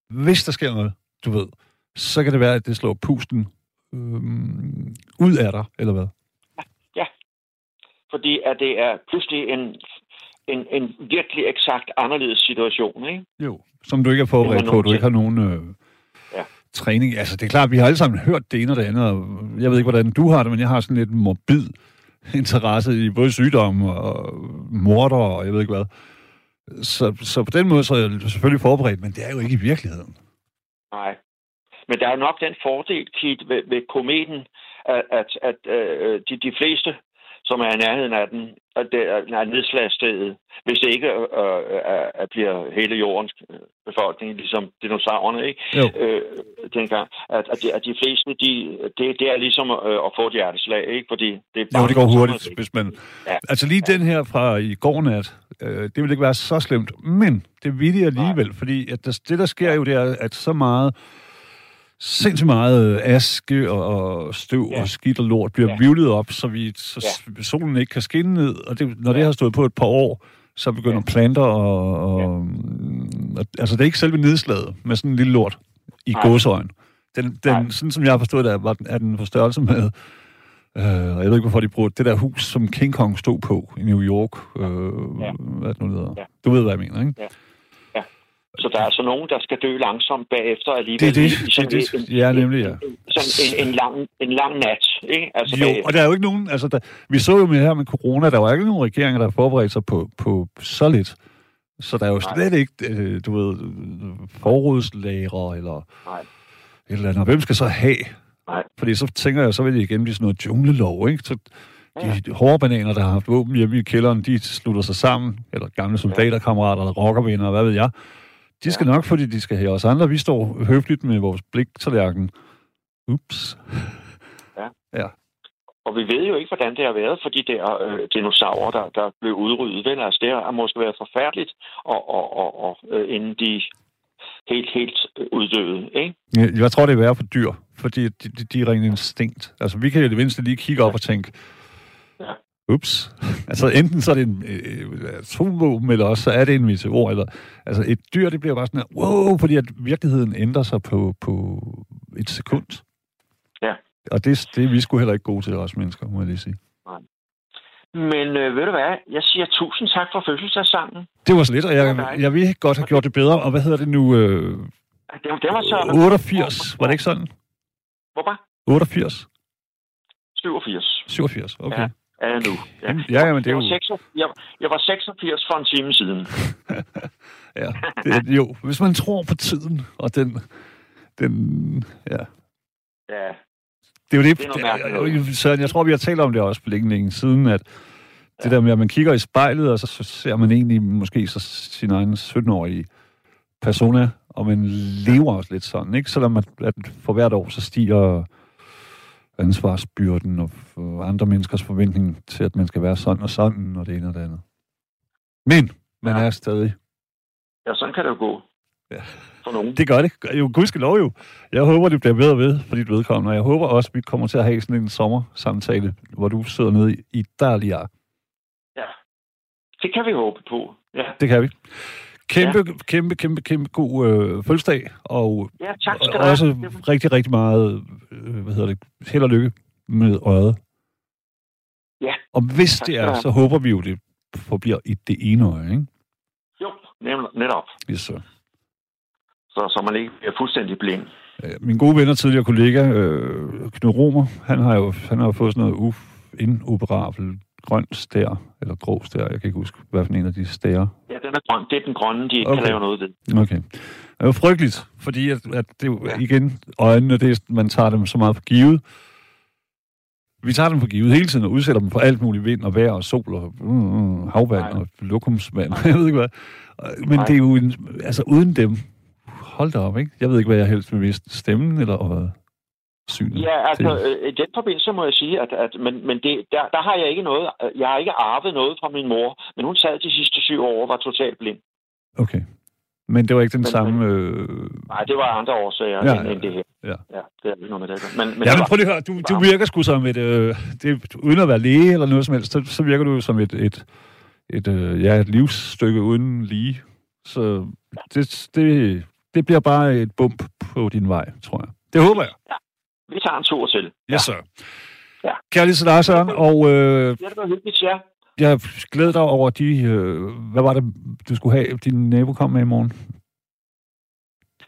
hvis der sker noget, du ved, så kan det være, at det slår pusten øh, ud af dig, eller hvad? Ja, fordi at det er pludselig en, en, en virkelig eksakt anderledes situation, ikke? Jo, som du ikke er forberedt på, du ikke har nogen... Øh, ja træning. Altså, det er klart, vi har alle sammen hørt det ene og det andet, og jeg ved ikke, hvordan du har det, men jeg har sådan lidt morbid *laughs* interesse i både sygdomme og morder og jeg ved ikke hvad. Så, så på den måde så er jeg selvfølgelig forberedt, men det er jo ikke i virkeligheden. Nej. Men der er jo nok den fordel, Kit, ved, ved kometen, at, at, at øh, de, de fleste som er i nærheden af den, og det er nedslagsstedet, hvis det ikke øh, øh, bliver hele jordens befolkning, ligesom dinosaurerne, ikke? Jo. Øh, dengang, at, at, de, at de fleste, de, det, det er ligesom øh, at få et hjerteslag, ikke? Fordi det er bare... Jo, det går hurtigt, hvis man... Ja. Altså lige ja. den her fra i går nat, øh, det vil ikke være så slemt, men det vil det alligevel, Nej. fordi at der, det, der sker jo, det er, at så meget sindssygt meget øh, aske og, og støv ja. og skidt og lort bliver ja. vivlet op, så, vi, så ja. solen ikke kan skinne ned. Og det, når ja. det har stået på et par år, så begynder ja. planter og, og, ja. og... Altså, det er ikke selve nedslaget med sådan en lille lort i gåsøjen. Den, den, sådan som jeg har forstået det, var, er den på størrelse med Øh, jeg ved ikke, hvorfor de bruger det der hus, som King Kong stod på i New York. Øh, ja. Hvad det nu hedder. Ja. Du ved, hvad jeg mener, ikke? Ja. Så der er altså nogen, der skal dø langsomt bagefter alligevel. Det er det. det, det, det. Ja, nemlig, ja. Sådan en, en, lang, en lang nat, ikke? Altså jo, bagefter. og der er jo ikke nogen... Altså, der, vi så jo med her med corona, der var ikke nogen regeringer, der forberedte sig på, på så lidt. Så der er jo slet ikke, øh, du ved, forrådslager eller Nej. et eller andet. Hvem skal så have? Nej. Fordi så tænker jeg, så vil det igen blive sådan noget junglelov, ikke? Så de ja. hårde bananer, der har haft våben hjemme i kælderen, de slutter sig sammen, eller gamle soldaterkammerater, eller rockervenner, hvad ved jeg. De skal ja. nok, fordi de skal have os andre. Vi står høfligt med vores blik til lærken. Ups. Ja. ja. Og vi ved jo ikke, hvordan det har været for de der øh, dinosaurer, der, der blev udryddet. Vel? Altså, det har måske været forfærdeligt, og, og, og, og øh, inden de helt, helt uddøde. Ikke? Jeg tror, det er værre for dyr, fordi de, de, de er rent instinkt. Altså, vi kan jo det mindste lige kigge op og tænke. Ups. altså, enten så er det en øh, atomvåben, eller også så er det en meteor. Eller, altså, et dyr, det bliver bare sådan, wow, fordi at virkeligheden ændrer sig på, på et sekund. Ja. Og det, det er vi sgu heller ikke gode til, os mennesker, må jeg lige sige. Nej. Men øh, ved du hvad? Jeg siger tusind tak for fødselsdagssangen. Det var så lidt, og jeg, jeg vil godt have gjort det bedre. Og hvad hedder det nu? Øh, det, det var så... 88, var det ikke sådan? Hvorfor? 88? 87. 87, okay. Ja, er nu. Ja, ja, ja men det er jo... Jeg var, 86, jeg, jeg var 86 for en time siden. *laughs* ja, det, jo. Hvis man tror på tiden, og den... den ja. Ja, det er jo det, det er Søren, jeg tror, vi har talt om det også for længe, længe siden, at ja. det der med, at man kigger i spejlet, og så, så ser man egentlig måske så sin egen 17-årige persona, og man lever også lidt sådan, ikke? Selvom man, at for hvert år, så stiger ansvarsbyrden og andre menneskers forventning til, at man skal være sådan og sådan, og det ene og det andet. Men man ja. er stadig. Ja, sådan kan det jo gå. Ja for nogen. Det gør det. Jo, lov jo. Jeg håber, det bliver bedre ved for dit vedkommende, og jeg håber også, at vi kommer til at have sådan en sommersamtale, hvor du sidder nede i Italia. Ja, det kan vi håbe på. Ja. Det kan vi. Kæmpe, ja. kæmpe, kæmpe, kæmpe god øh, fødselsdag, og ja, tak skal og også rigtig, rigtig meget, øh, hvad hedder det, held og lykke med øjet. Ja. Og hvis tak det er, så håber vi jo, det forbliver i det ene øje, ikke? Jo, netop. Yes, sir så, så man ikke bliver fuldstændig blind. Min gode ven og tidligere kollega, øh, Knud Romer, han har jo han har fået sådan noget uf, inoperabel grøn stær, eller grå stær, jeg kan ikke huske, hvad for en af de stærer. Ja, den er grøn. Det er den grønne, de ikke okay. kan lave noget ved. Okay. Det er jo frygteligt, fordi at, at det jo ja. igen, øjnene, det er, man tager dem så meget for givet. Vi tager dem for givet hele tiden og udsætter dem for alt muligt vind og vejr og sol og mm, mm havvand Nej. og lokumsvand. *laughs* Jeg ved ikke hvad. Men Nej. det er jo, en, altså uden dem, hold da op, ikke? Jeg ved ikke, hvad jeg helst vil vise. Stemmen eller hvad? Synet ja, altså, øh, i den forbindelse må jeg sige, at, at men, men det, der, der har jeg ikke noget, jeg har ikke arvet noget fra min mor, men hun sad de sidste syv år og var totalt blind. Okay. Men det var ikke den men, samme... Øh... Nej, det var andre årsager ja, end, ja, end det her. Ja. ja det er ikke noget med det. Men, men ja, men prøv lige at høre, du, du virker sgu som et... Øh, det, uden at være læge eller noget som helst, så, så virker du som et, et, et, øh, ja, et livsstykke uden lige. Så det, det, det bliver bare et bump på din vej, tror jeg. Det håber jeg. Ja, vi tager en tur til. Ja, yes, så. Ja. Kærlig til dig, Søren, og... Øh, ja, det var hyggeligt, ja. Jeg glæder dig over de... Øh, hvad var det, du skulle have, din nabo kom med i morgen?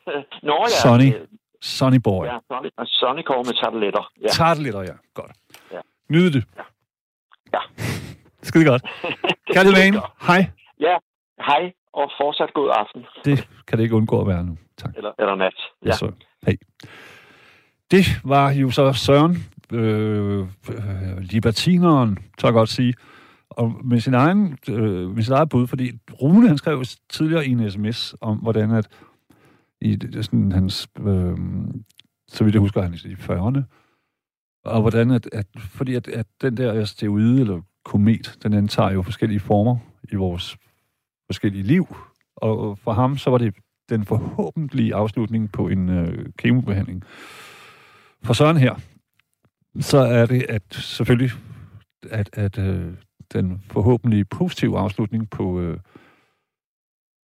*laughs* Nå ja. Sonny. Sonny Boy. Ja, Sonny, Sonny kommer med tarteletter. Ja. Tarteletter, ja. Godt. Ja. Nyde det. Ja. ja. *laughs* Skide godt. *laughs* Kærlig vane. Hej. Ja, hej og fortsat god aften. Det kan det ikke undgå at være nu. Tak. Eller, eller nat. Ja. ja så. Hej. Det var jo så Søren, øh, libertineren, så jeg godt sige, og med sin egen, øh, med sin egen bud, fordi Rune, han skrev tidligere i en sms om, hvordan at i sådan hans, øh, så vidt jeg husker, han i 40'erne, og hvordan at, at fordi at, at den der asteroide eller komet, den antager jo forskellige former i vores forskellige liv. Og for ham, så var det den forhåbentlige afslutning på en øh, kemobehandling. For Søren her, så er det at selvfølgelig, at, at øh, den forhåbentlig positive afslutning på, øh,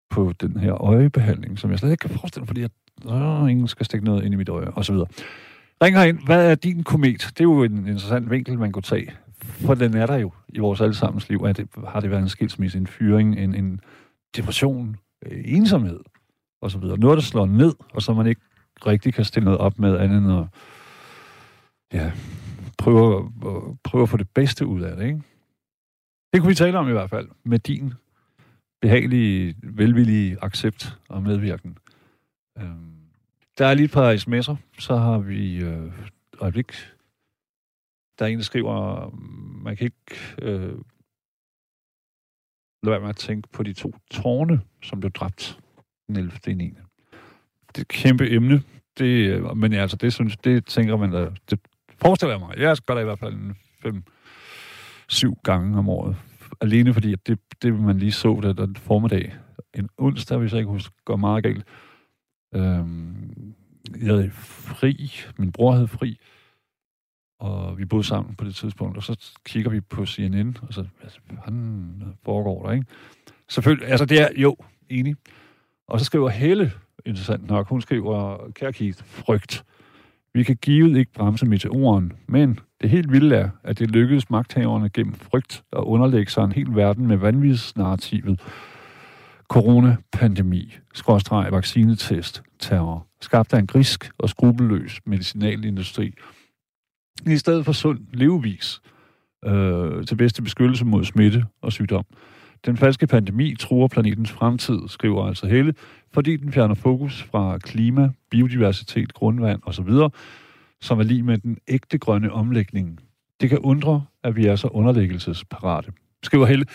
på den her øjebehandling, som jeg slet ikke kan forestille mig, fordi at, øh, ingen skal stikke noget ind i mit øje, og så videre. Ring ind. Hvad er din komet? Det er jo en interessant vinkel, man kunne tage. For den er der jo i vores allesammens liv. Er det, har det været en skilsmisse, en fyring, en, en depression, øh, ensomhed og så videre. Noget, der slår ned, og så man ikke rigtig kan stille noget op med andet end at ja, prøve, prøve at få det bedste ud af det, ikke? Det kunne vi tale om i hvert fald, med din behagelige, velvillige accept og medvirken. Øhm, der er lige et par sms'er, så har vi øh, øjeblik. Der er en, der skriver, man kan ikke øh, lade være med at tænke på de to tårne, som blev dræbt den 11. 9. Det er et kæmpe emne, det, men altså, det, synes, det tænker man, det forestiller jeg mig. Jeg gør det i hvert fald en fem, syv gange om året. Alene fordi, at det, det man lige så der den formiddag, en onsdag, hvis jeg ikke husker, går meget galt. Øhm, jeg havde fri, min bror havde fri, og vi boede sammen på det tidspunkt, og så kigger vi på CNN, og så, altså, han foregår der, ikke? Selvfølgelig, altså det er, jo, enig. Og så skriver Helle, interessant nok, hun skriver, kære Keith, frygt. Vi kan givet ikke bremse meteoren, men det helt vilde er, at det lykkedes magthaverne gennem frygt at underlægge sig en hel verden med vanvidsnarrativet. Coronapandemi, skråstreg, vaccinetest, terror, skabte en grisk og skrupelløs medicinalindustri, i stedet for sund levevis øh, til bedste beskyttelse mod smitte og sygdom. Den falske pandemi truer planetens fremtid, skriver altså Helle, fordi den fjerner fokus fra klima, biodiversitet, grundvand osv., som er lige med den ægte grønne omlægning. Det kan undre, at vi er så underlæggelsesparate, skriver Helle.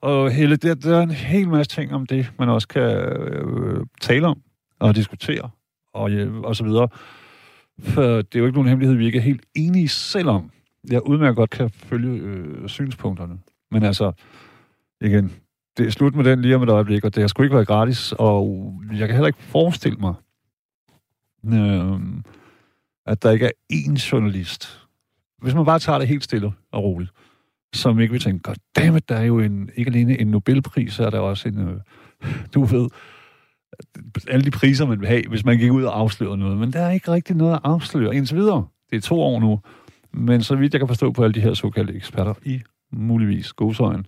Og Helle, der, der er en hel masse ting om det, man også kan øh, tale om og diskutere og, øh, og så videre. For det er jo ikke nogen hemmelighed, vi ikke er helt enige, selvom jeg udmærket godt kan følge øh, synspunkterne. Men altså, igen, det er slut med den lige om et øjeblik, og det har sgu ikke været gratis, og jeg kan heller ikke forestille mig, øh, at der ikke er én journalist. Hvis man bare tager det helt stille og roligt, som ikke vil tænke, goddammit, der er jo en, ikke alene en Nobelpris, så er der også en, øh, du ved, alle de priser, man vil have, hvis man gik ud og afslørede noget. Men der er ikke rigtig noget at afsløre indtil videre. Det er to år nu. Men så vidt jeg kan forstå på alle de her såkaldte eksperter i muligvis godsøjen,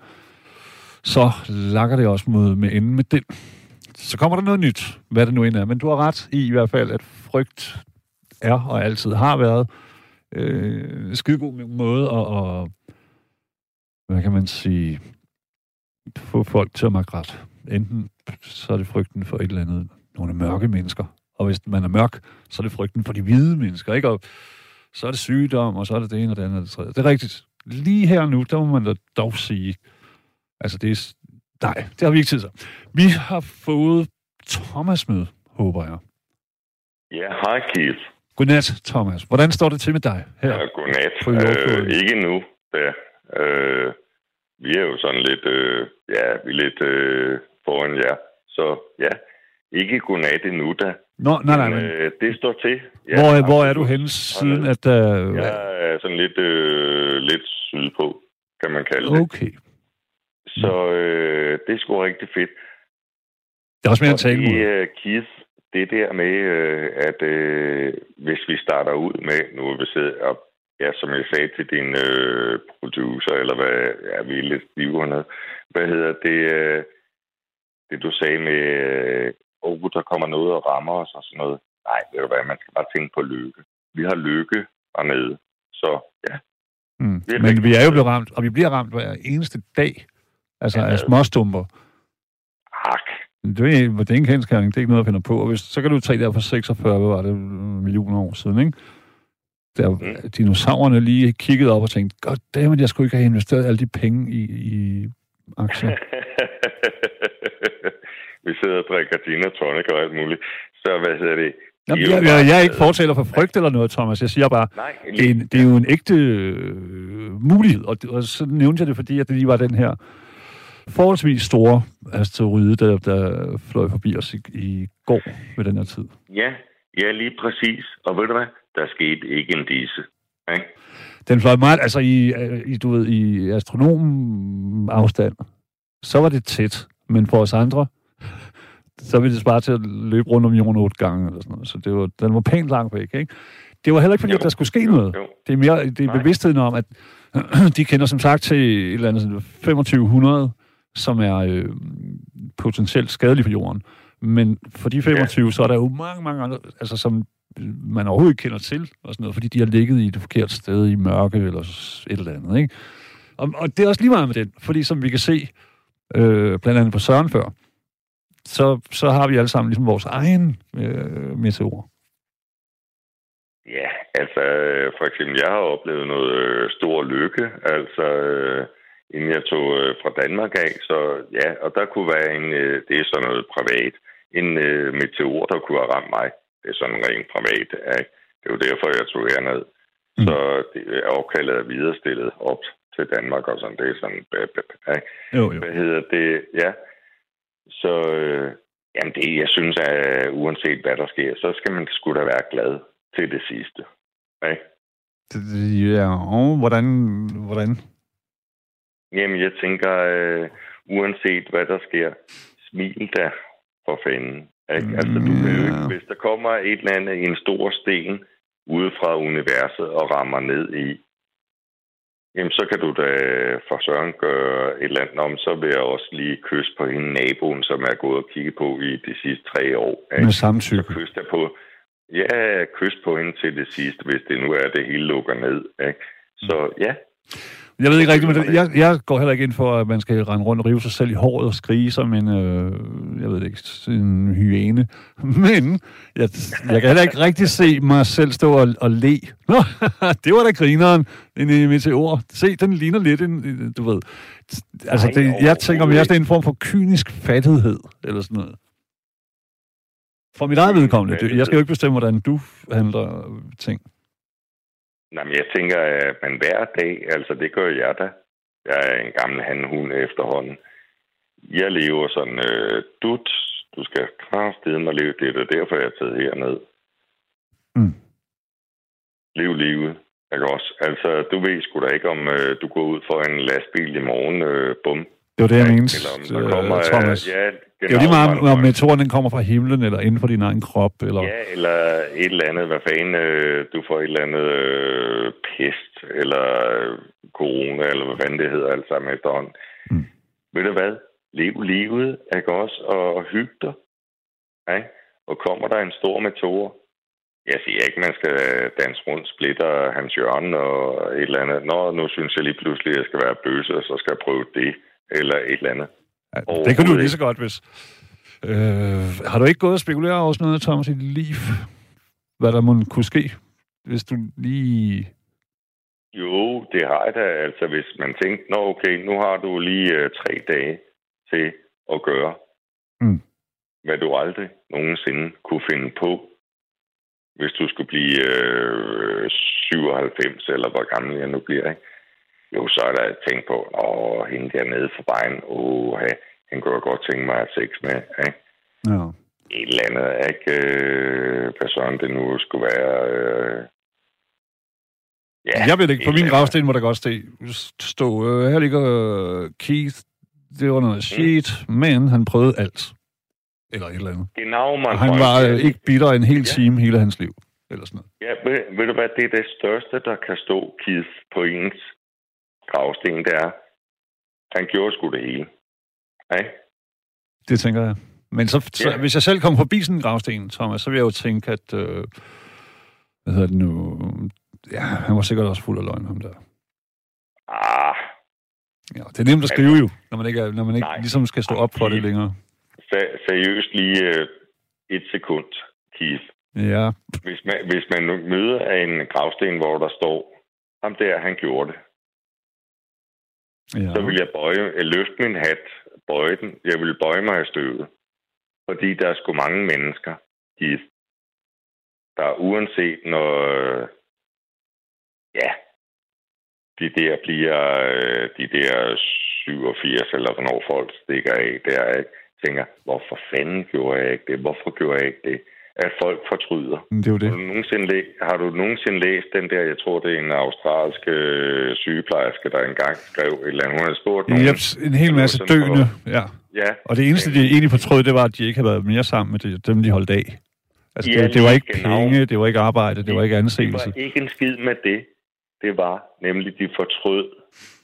så lakker det også mod, med enden med den. Så kommer der noget nyt, hvad det nu end er. Men du har ret i i hvert fald, at frygt er og altid har været øh, en skidegod måde at, at, hvad kan man sige, få folk til at mærke ret. Enten så er det frygten for et eller andet, nogle mørke mennesker. Og hvis man er mørk, så er det frygten for de hvide mennesker, ikke? Og så er det sygdom, og så er det det ene og det andet og det tredje. Det er rigtigt. Lige her nu, der må man da dog sige, altså det er, nej, det har vi ikke tid til. Vi har fået Thomas med, håber jeg. Ja, hej Keith. Godnat, Thomas. Hvordan står det til med dig her? Ja, godnat. Øh, ikke nu. Ja. Øh, vi er jo sådan lidt, øh, ja, vi er lidt øh, foran jer. Så ja, ikke godnat endnu da. Nå, nej, nej, men... Øh, det står til. Ja, hvor, hvor er du henne siden, at... Uh... Jeg er sådan lidt, øh, lidt sydpå, kan man kalde det. Okay. Så øh, det er sgu rigtig fedt. Det er også mere at tale mod. Uh, Keith, det der med, øh, at øh, hvis vi starter ud med, nu er vi siddet op, ja, som jeg sagde til din øh, producer, eller hvad, ja, vi er lidt stive hvad hedder det, øh, det du sagde med, øh, oh, der kommer noget og rammer os og sådan noget. Nej, det er jo hvad, man skal bare tænke på lykke. Vi har lykke dernede, så ja. Mm. Men vi er jo blevet ramt, og vi bliver ramt hver eneste dag, altså af småstumper. Ak. Det er, det er en kendskærning, det er ikke noget, at finde på. Og hvis, så kan du tage der for 46, hvad var det, millioner år siden, ikke? Der mm. dinosaurerne lige kiggede op og tænkte, god dammit, jeg skulle ikke have investeret alle de penge i, i aktier. *laughs* Vi sidder og drikker gin og tonic og alt muligt. Så hvad hedder det? Jamen, jeg, jeg, jeg er ikke fortaler for frygt eller noget, Thomas. Jeg siger bare, Nej, det, er en, det er jo en ægte øh, mulighed. Og, og så nævnte jeg det, fordi at det lige var den her forholdsvis store asteroide, der, der fløj forbi os i, i går ved den her tid. Ja, ja, lige præcis. Og ved du hvad? Der skete ikke en disse. Ikke? Den fløj meget, altså i, i, du ved, i astronomafstand, så var det tæt. Men for os andre, så ville det spare til at løbe rundt om jorden otte gange, eller sådan noget. Så det var, den var pænt langt væk, ikke? det var heller ikke, fordi jo. der skulle ske noget. Jo. Det er mere det er bevidstheden om, at *clears throat* de kender som sagt til et eller andet 2500, som er øh, potentielt skadelige for jorden. Men for de 25, ja. så er der jo mange, mange andre, altså som man overhovedet ikke kender til, og sådan noget, fordi de har ligget i det forkerte sted i mørke eller et eller andet. Ikke? Og, og det er også lige meget med den, fordi som vi kan se, øh, blandt andet på Søren før, så, så har vi alle sammen ligesom vores egen øh, meteor. Ja, altså for eksempel, jeg har oplevet noget øh, stor lykke, altså øh, inden jeg tog øh, fra Danmark af, så ja, og der kunne være en, øh, det er sådan noget privat, en øh, meteor, der kunne have ramt mig. Det er sådan rent privat. Ja. Det er jo derfor, jeg tog herned. Mm. Så det er opkaldet er viderestillet op til Danmark og sådan. Det er sådan... Ja. Jo, jo. Hvad hedder det? Ja. Så øh, jamen det, jeg synes, at uanset hvad der sker, så skal man sgu da være glad til det sidste. Ja. Ja, og hvordan, hvordan? Jamen, jeg tænker, øh, uanset hvad der sker, smil da for fanden. Ikke? Mm, altså, du kan jo ikke, hvis der kommer et eller andet en stor sten ude fra universet og rammer ned i, jamen så kan du da for søren gøre et eller andet om, så vil jeg også lige kysse på hende naboen, som er gået og kigge på i de sidste tre år. Ikke? Med samtykke. Så kys på, ja, kys på hende til det sidste, hvis det nu er, det hele lukker ned. Ikke? Så ja, jeg ved ikke rigtigt, men jeg, jeg går heller ikke ind for, at man skal rende rundt og rive sig selv i håret og skrige som en, øh, jeg ved ikke, en hyæne. *laughs* Men jeg, jeg kan heller ikke rigtig se mig selv stå og, og le. *laughs* Nå, det var da grineren, en meteor. Se, den ligner lidt en, du ved. Altså, det, jeg tænker mere sådan en form for kynisk fattighed, eller sådan noget. For mit eget vedkommende. Jeg skal jo ikke bestemme, hvordan du handler ting. Nej, men jeg tænker, at man hver dag, altså det gør jeg da. Jeg er en gammel handhund efterhånden. Jeg lever sådan, øh, dut, du skal kraftede mig leve det, og derfor er jeg taget herned. Mm. Lev livet, ikke også? Altså, du ved sgu da ikke, om øh, du går ud for en lastbil i morgen, øh, bum. Det var det, jeg mente, Eller om der kommer, øh, Thomas. Ja, det er jo lige meget, om meteoren den kommer fra himlen, eller inden for din egen krop. Eller... Ja, eller et eller andet, hvad fanden, øh, du får et eller andet øh, pest, eller øh, corona, eller hvad fanden det hedder, alt sammen efterhånden. Mm. Ved du hvad? Lev livet, ikke også? Og hygge dig. Ja? Og kommer der en stor meteor, jeg siger ikke, man skal danse rundt, splitter hans hjørne og et eller andet. Nå, nu synes jeg lige pludselig, at jeg skal være bøse, og så skal jeg prøve det, eller et eller andet. Ja, det kan du lige så godt, hvis... Øh, har du ikke gået og spekuleret over sådan noget, Thomas, i dit liv? Hvad der må kunne ske, hvis du lige... Jo, det har jeg da. Altså, hvis man tænkte, nå okay, nu har du lige øh, tre dage til at gøre, mm. hvad du aldrig nogensinde kunne finde på, hvis du skulle blive øh, 97, eller hvor gammel jeg nu bliver, ikke? Jo, så er der tænkt på, åh, hende dernede for vejen, åh, han kunne jeg godt tænke mig at have sex med, ikke? Ja. Et eller andet, ikke? Øh, hvad sådan det nu skulle være. Øh, ja, jeg ved ikke, på min gravsten må der godt stå, stå øh, her ligger øh, Keith, det var noget mm. shit, mm. men han prøvede alt. Eller et eller andet. Genau, man han var øh, ikke bitter en hel ja. time hele hans liv. Eller sådan noget. Ja, ved, ved du hvad, det er det største, der kan stå Keith på ens gravsten, det er, han gjorde sgu det hele. Ja? Det tænker jeg. Men så, så ja. hvis jeg selv kom forbi sådan en gravsten, Thomas, så vil jeg jo tænke, at... Øh, hvad hedder det nu? Ja, han var sikkert også fuld af løgn, ham der. Ah. Ja, det er nemt at skrive jo, når man ikke, når man ikke ligesom skal stå op for det længere. Seriøst lige øh, et sekund, Keith. Ja. Hvis man, hvis man møder en gravsten, hvor der står, ham der, han gjorde det. Ja. Så vil jeg bøje, jeg løfte min hat, bøje den. Jeg vil bøje mig i støvet. Fordi der er sgu mange mennesker, de, der uanset når, ja, de der bliver, øh, de der 87 eller hvornår folk stikker af, der ikke tænker, hvorfor fanden gjorde jeg ikke det? Hvorfor gjorde jeg ikke det? At folk fortryder. Det er jo det. Har du, nogensinde læ- har du nogensinde læst den der, jeg tror, det er en australsk øh, sygeplejerske, der engang skrev et eller andet. Hun har spurgt nogen. Jeps, en hel masse døende, ja. ja. Og det eneste, de egentlig fortrød, det var, at de ikke havde været mere sammen med dem, de holdt af. Altså, Ja, det, det var ikke genau. penge, det var ikke arbejde, det var ikke Det anseelse. var ikke en skid med det. Det var nemlig, de fortrød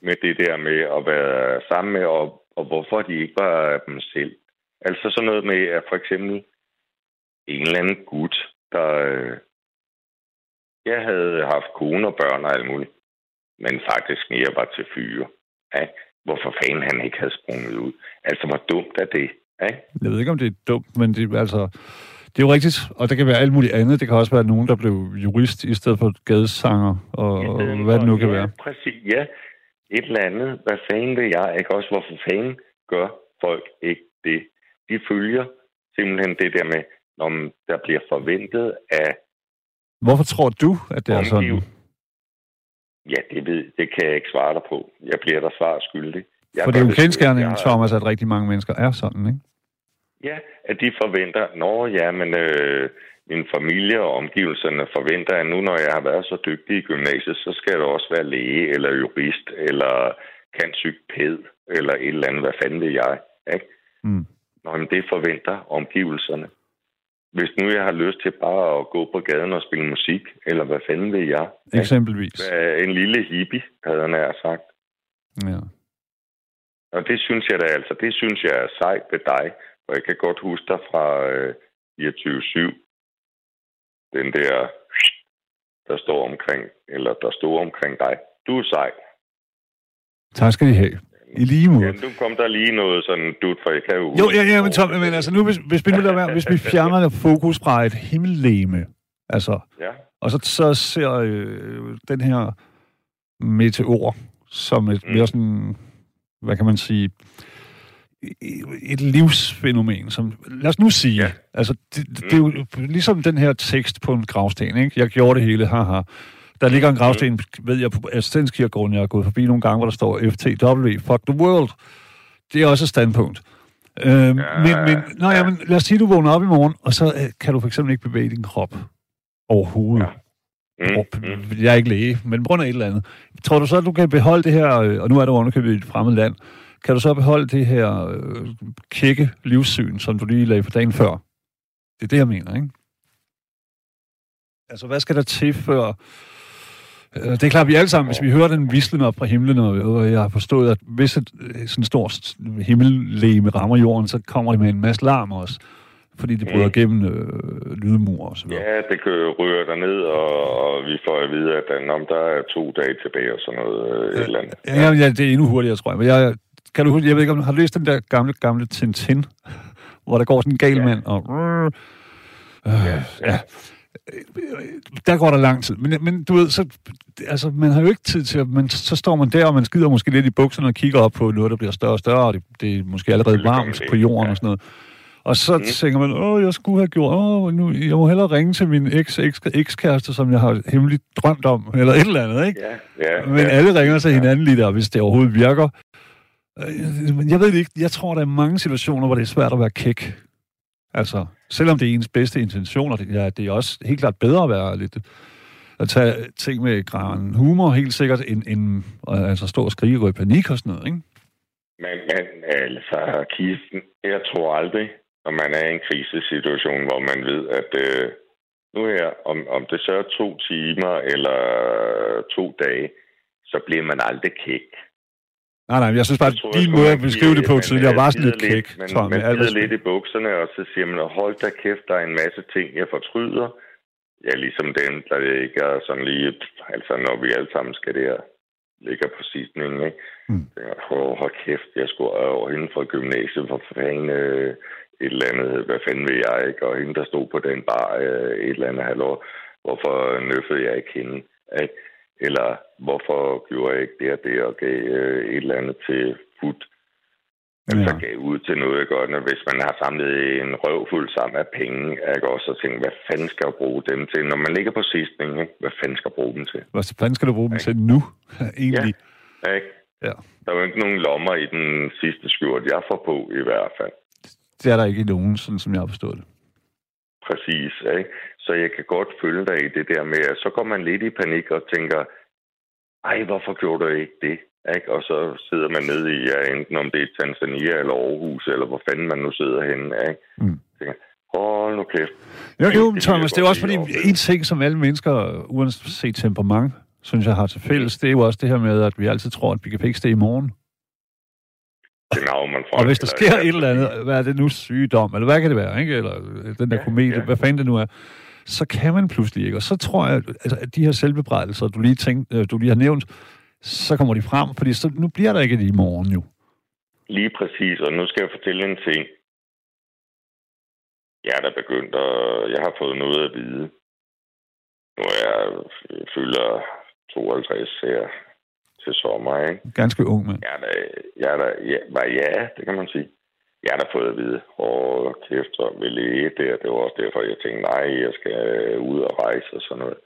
med det der med at være sammen med, og, og hvorfor de ikke var dem selv. Altså sådan noget med, at for eksempel en eller anden gut, der... Øh, jeg havde haft kone og børn og alt muligt, men faktisk mere var til fyre. Ja? Hvorfor fanden han ikke havde sprunget ud? Altså, hvor dumt er det? Ja? Jeg ved ikke, om det er dumt, men det, er altså, det er jo rigtigt, og det kan være alt muligt andet. Det kan også være nogen, der blev jurist i stedet for gadesanger, og, og hvad det nu kan ja, være. Præcis, ja. Et eller andet. Hvad fanden vil jeg? Ikke også, hvorfor fanden gør folk ikke det? De følger simpelthen det der med, når der bliver forventet af Hvorfor tror du, at det er sådan? Ja, det, ved, det kan jeg ikke svare dig på. Jeg bliver der svar skyldig. Jeg For det er jo kendskærningen, Thomas, at rigtig mange mennesker er sådan, ikke? Ja, at de forventer, nå ja, men øh, min familie og omgivelserne forventer, at nu når jeg har været så dygtig i gymnasiet, så skal jeg også være læge eller jurist eller kan psykpæd eller et eller andet, hvad fanden vil jeg, ikke? Mm. Nå, men det forventer omgivelserne. Hvis nu jeg har lyst til bare at gå på gaden og spille musik, eller hvad fanden vil jeg? Eksempelvis. En lille hippie, havde han nær sagt. Ja. Og det synes jeg da altså, det synes jeg er sejt ved dig. Og jeg kan godt huske dig fra øh, 24-7. Den der, der står omkring, eller der står omkring dig. Du er sej. Tak skal I have. I lige måde. Ja, nu kom der lige noget sådan dut, for jeg kan jo... Ja, ja, men, Tom, men altså nu, hvis, hvis, vi nu lader være, hvis vi *laughs* fjerner fokus fra et himmellegeme, altså, Ja, og så, så ser øh, den her meteor som et Mm. mere sådan, hvad kan man sige, et livsfænomen, som, lad os nu sige, Ja. altså, det, det, det er jo ligesom den her tekst på en gravsten, ikke? Jeg gjorde det hele, haha. Der ligger en gravsten, ved jeg, på Assistenskirkegården, jeg har gået forbi nogle gange, hvor der står FTW, fuck the world. Det er også et standpunkt. Ja, men, men, nå, ja, men lad os sige, du vågner op i morgen, og så øh, kan du for eksempel ikke bevæge din krop overhovedet. Ja. Mm, mm. Jeg er ikke læge, men på grund af et eller andet. Tror du så, at du kan beholde det her, øh, og nu er du underkøbet i et fremmed land, kan du så beholde det her øh, kække livssyn, som du lige lagde for dagen før? Det er det, jeg mener, ikke? Altså, hvad skal der til før... Øh, Det er klart, at vi alle sammen, hvis vi hører den vislen op fra himlen, og jeg har forstået, at hvis et øh, sådan stort himmellegeme rammer jorden, så kommer det med en masse larm også, fordi det bryder Mm. gennem øh, lydmur og så videre. Ja, det kan ryger der ned, og, og vi får at vide, at der, om der er to dage tilbage og sådan noget. Øh, et eller andet. Ja, ja, ja, det er endnu hurtigere, tror jeg. Men jeg, kan du, jeg ved ikke, om du har læst den der gamle, gamle Tintin, hvor der går sådan en gal Ja. mand, og... Øh, ja. Der går der lang tid. Men, men du ved, så, altså, man har jo ikke tid til. Man, så står man der, og man skider måske lidt i bukserne og kigger op på noget, der bliver større og større, og det, det er måske allerede varmt på jorden ja. og sådan noget. Og så Mm. tænker man, åh, jeg skulle have gjort, åh, nu, jeg må hellere ringe til min eks, eks, ekskæreste, som jeg har hemmeligt drømt om, eller et eller andet, ikke? Ja, ja, Men ja. alle ringer til hinanden lige der, hvis det overhovedet virker. Øh, Men jeg ved det ikke. Jeg tror, der er mange situationer, hvor det er svært at være kæk. Altså, selvom det er ens bedste intentioner, det, ja, det er også helt klart bedre at være lidt... At tage ting med gran humor, helt sikkert, end, end øh, altså, stå og skrige og gå i panik og sådan noget, ikke? Men, men altså, Kirsten, jeg tror aldrig, når man er i en krisesituation, hvor man ved, at øh, nu her, om, om det så er to timer eller to dage, så bliver man aldrig kæk. Nej, nej, jeg synes bare, Jeg at din måde man at beskrive det på man, tidligere var sådan lidt kæk, Man, tror jeg, man skider respekt. lidt i bukserne, og så siger man, hold da kæft, der er en masse ting, jeg fortryder. Ja, ligesom dem, der ikke er sådan lige... Altså, når vi alle sammen skal der ligger på sidstningen, ikke? Mm. Mm. Hold, hold kæft, jeg skulle over hende fra gymnasiet, for fanden øh, et eller andet, hvad fanden vil jeg ikke? Og hende, der stod på den bar øh, et eller andet halvår, hvorfor nøffede jeg ikke hende? Ikke? Eller hvorfor gjorde jeg ikke det og det, og gav øh, et eller andet til fut? Altså Ja. gav ud til noget godt, når hvis man har samlet en røvfuld sammen af penge, jeg kan også tænke, hvad fanden skal jeg bruge dem til? Når man ligger på sidstning, ikke? hvad fanden skal jeg bruge dem til? Hvad fanden skal du bruge dem til nu, *laughs* egentlig? Ikke? Ja. Der er jo ikke nogen lommer i den sidste skjort, jeg får på i hvert fald. Det er der ikke nogen, sådan som jeg har forstået det. Præcis, ikke? Så jeg kan godt følge dig i det der med, at så går man lidt i panik og tænker, ej, hvorfor gjorde du ikke det? Ikke? Og så sidder man nede i, ja, enten om det er Tanzania eller Aarhus, eller hvor fanden man nu sidder henne. Ikke? Mm. Tænker, Hold nu kæft. Jo, jo, Det Thomas, det er jeg også fordi, en ting, som alle mennesker, uanset temperament, synes jeg har til fælles, det er jo også det her med, at vi altid tror, at vi kan fikse det i morgen. Navn, man får. Og hvis der sker et eller andet, hvad er det nu, sygdom, eller hvad kan det være, ikke? Eller den der Ja, komedie, ja. hvad fanden det nu er, så kan man pludselig ikke. Og så tror jeg, altså, at de her selvbebrejdelser, du lige, tænkt, øh, du lige har nævnt, så kommer de frem, fordi så, nu bliver der ikke det i morgen jo. Lige præcis, og nu skal jeg fortælle en ting. Jeg er da begyndt, og jeg har fået noget at vide. Nu er jeg fylder 52 her til sommer, ikke? Ganske ung mand. Jeg er da, jeg er da, ja, hvad ja, det kan man sige. Jeg har da fået at vide, åh, kæft, så vil læge der. Det var også derfor, jeg tænkte, nej, jeg skal ud og rejse og sådan noget.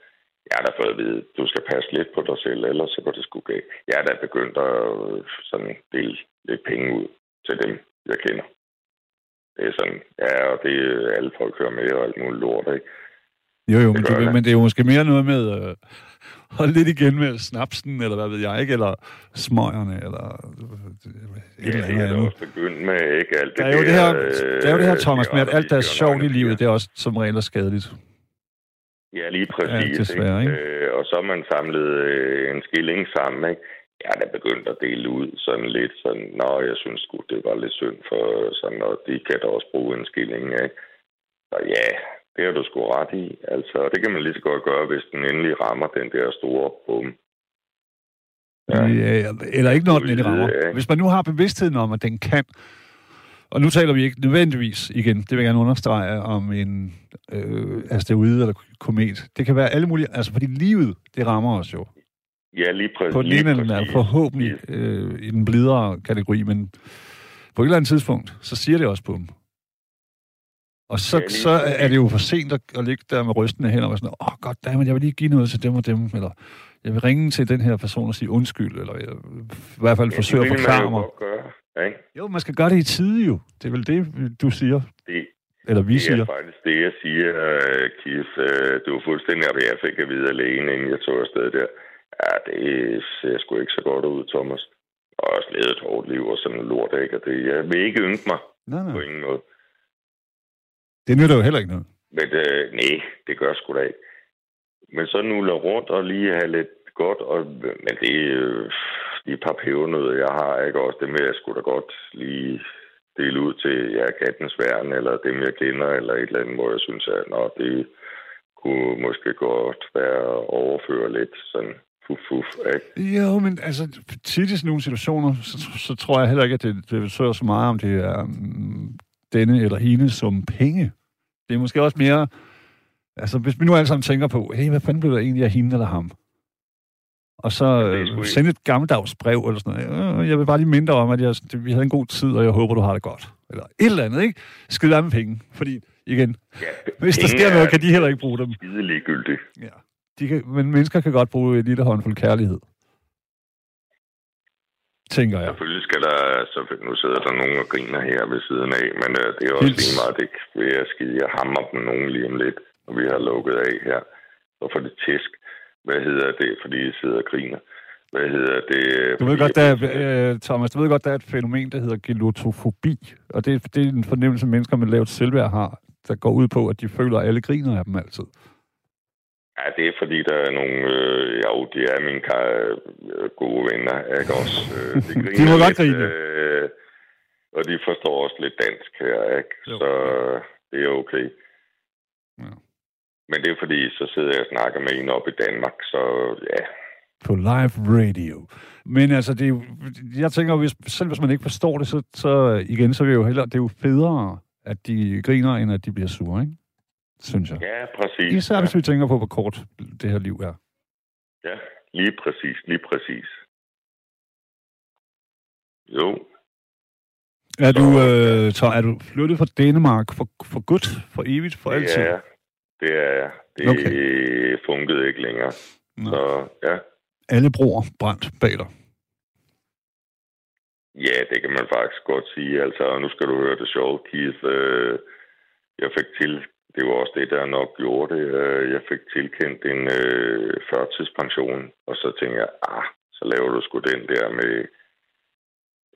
Jeg har da fået at vide, du skal passe lidt på dig selv, ellers så går det sgu galt. Jeg er da begyndt at øh, sådan dele lidt penge ud til dem, jeg kender. Det er sådan, ja, og det er alle folk hører med og alt muligt lort, ikke? Jo, jo, Det men, det, jeg. men det er jo måske mere noget med øh, holde lidt igen med snapsen, eller hvad ved jeg, ikke? Eller smøgerne, eller øh, et Ja, eller det er andet. også begyndt med, ikke? Alt Der er jo det her, øh, der er jo det her Thomas, med at alt, der er sjovt i livet, det er også som regel er skadeligt. Ja, lige præcis. Ja, desværre, ikke? Øh, og så har man samlet øh, en skilling sammen, ikke? Jeg er da begyndt at dele ud sådan lidt sådan, nå, jeg synes sgu, det var lidt synd for sådan, og de kan da også bruge en skilling, ikke? Så ja, det har du sgu ret i. Altså, det kan man lige så godt gøre, hvis den endelig rammer den der store bum. Ja. Eller ikke når den endelig rammer. Ja. Hvis man nu har bevidstheden om, at den kan, og nu taler vi ikke nødvendigvis igen, det vil jeg gerne understrege, om en øh, asteroide eller komet. Det kan være alle mulige, altså fordi livet, det rammer os jo. Ja, lige præcis. På den ene eller forhåbentlig øh, i den blidere kategori, men på et eller andet tidspunkt, så siger det også på dem. Og så, lige så er det jo for sent at, at ligge der med rystende hænder og sådan, åh, oh, goddammit, jeg vil lige give noget til dem og dem, eller jeg vil ringe til den her person og sige undskyld, eller jeg, i hvert fald Ja, forsøge det at forklare mig. gøre, ikke? Jo, man skal gøre det i tide jo. Det er vel det, du siger. Det, Eller vi Det siger. er faktisk det, jeg siger, uh, Keith. Uh, det var fuldstændig, hvad jeg fik at vide alene, inden jeg tog afsted der. Ja, det ser sgu ikke så godt ud, Thomas. Og også levet et hårdt liv og sådan noget lort, ikke? Og det, jeg vil ikke ynke mig Nej, på nej. ingen måde. Det nytter jo heller ikke noget. Men uh, nej, det gør sgu da ikke. Men så nuller rundt og lige have lidt godt, og, men det er øh, de par pebernødder, jeg har, ikke også det med, at jeg skulle da godt lige dele ud til ja, kattens værn, eller dem, jeg kender, eller et eller andet, hvor jeg synes, at nå, det kunne måske godt være at overføre lidt sådan fuf, fuf, ikke? Jo, men altså, tit i sådan nogle situationer, så, så tror jeg heller ikke, at det, det betyder så meget, om det er um, denne eller hende som penge. Det er måske også mere... Altså, hvis vi nu alle sammen tænker på, hey, hvad fanden blev der egentlig af hende eller ham? Og så det er øh, sende et gammeldags brev eller sådan noget. Øh, Jeg vil bare lige mindre om, at jeg, det, vi havde en god tid, og jeg håber, du har det godt. Eller et eller andet, ikke? Skide af med penge. Fordi, igen, Ja, hvis der sker noget, er kan de heller ikke bruge dem. Skide ligegyldigt. Ja. De kan, men mennesker kan godt bruge en lille håndfuld kærlighed. Tænker jeg. Selvfølgelig skal der, så nu sidder der nogen og griner her ved siden af, men øh, det er også Hils. lige meget, det vil jeg skide. Jeg hammer dem nogen lige om lidt, når vi har lukket af her. Og for det tæsk. Hvad hedder det, fordi I sidder og griner? Hvad hedder det? Du ved godt, der er, øh, Thomas, du ved godt, der er et fænomen, der hedder gelotofobi. Og det, det er en fornemmelse, mennesker med lavt selvværd har, der går ud på, at de føler, at alle griner af dem altid. Ja, det er fordi, der er nogle... Øh, jo, de er mine kar, øh, gode venner, ikke også? Øh, de, griner *laughs* De må godt grine. Øh, og de forstår også lidt dansk her, ikke? Jo. Så det er okay. Ja. Men det er fordi, så sidder jeg og snakker med en op i Danmark, så ja, På live radio. Men altså, det er jo, jeg tænker, hvis, selv hvis man ikke forstår det, så, så igen, så er det jo hellere, det er jo federe, at de griner, end at de bliver sure, ikke? Synes jeg. ja, præcis. Især hvis vi tænker på, hvor kort det her liv er. Ja, lige præcis, lige præcis. Jo, Er du, øh, så er du flyttet fra Danmark for, for godt, for evigt, for altid? det er jeg. Det er jeg. Det okay. funkede ikke længere. Nå. Så ja. Alle broer brændt bag dig. Ja, det kan man faktisk godt sige. Altså, nu skal du høre det sjove, Keith. Øh, jeg fik til, det var også det, der nok gjorde det. Øh, jeg fik tilkendt en øh, førtidspension, og så tænkte jeg, ah, så laver du sgu den der med,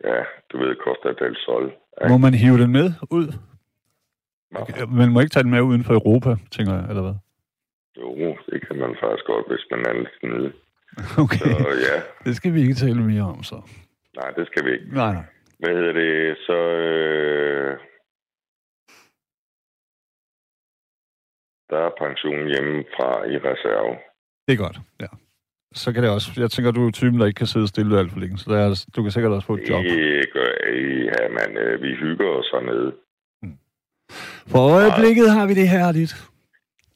ja, du ved, Costa del Sol. Må man hive den med ud? Okay, Man må ikke tage den med uden for Europa, tænker jeg, eller hvad? Jo, det kan man faktisk godt, hvis man er lidt snedig. *laughs* Okay, Så ja, det skal vi ikke tale mere om, så. nej, det skal vi ikke. Nej, nej. Hvad hedder det? Så... Øh, der er pension hjemmefra i reserve. Det er godt, ja. Så kan det også. Jeg tænker, du er typen, der ikke kan sidde stille alt for længe, så der er, du kan sikkert også få et job. Det gør ja, man. Øh, vi hygger os hernede. For øjeblikket har vi det herligt.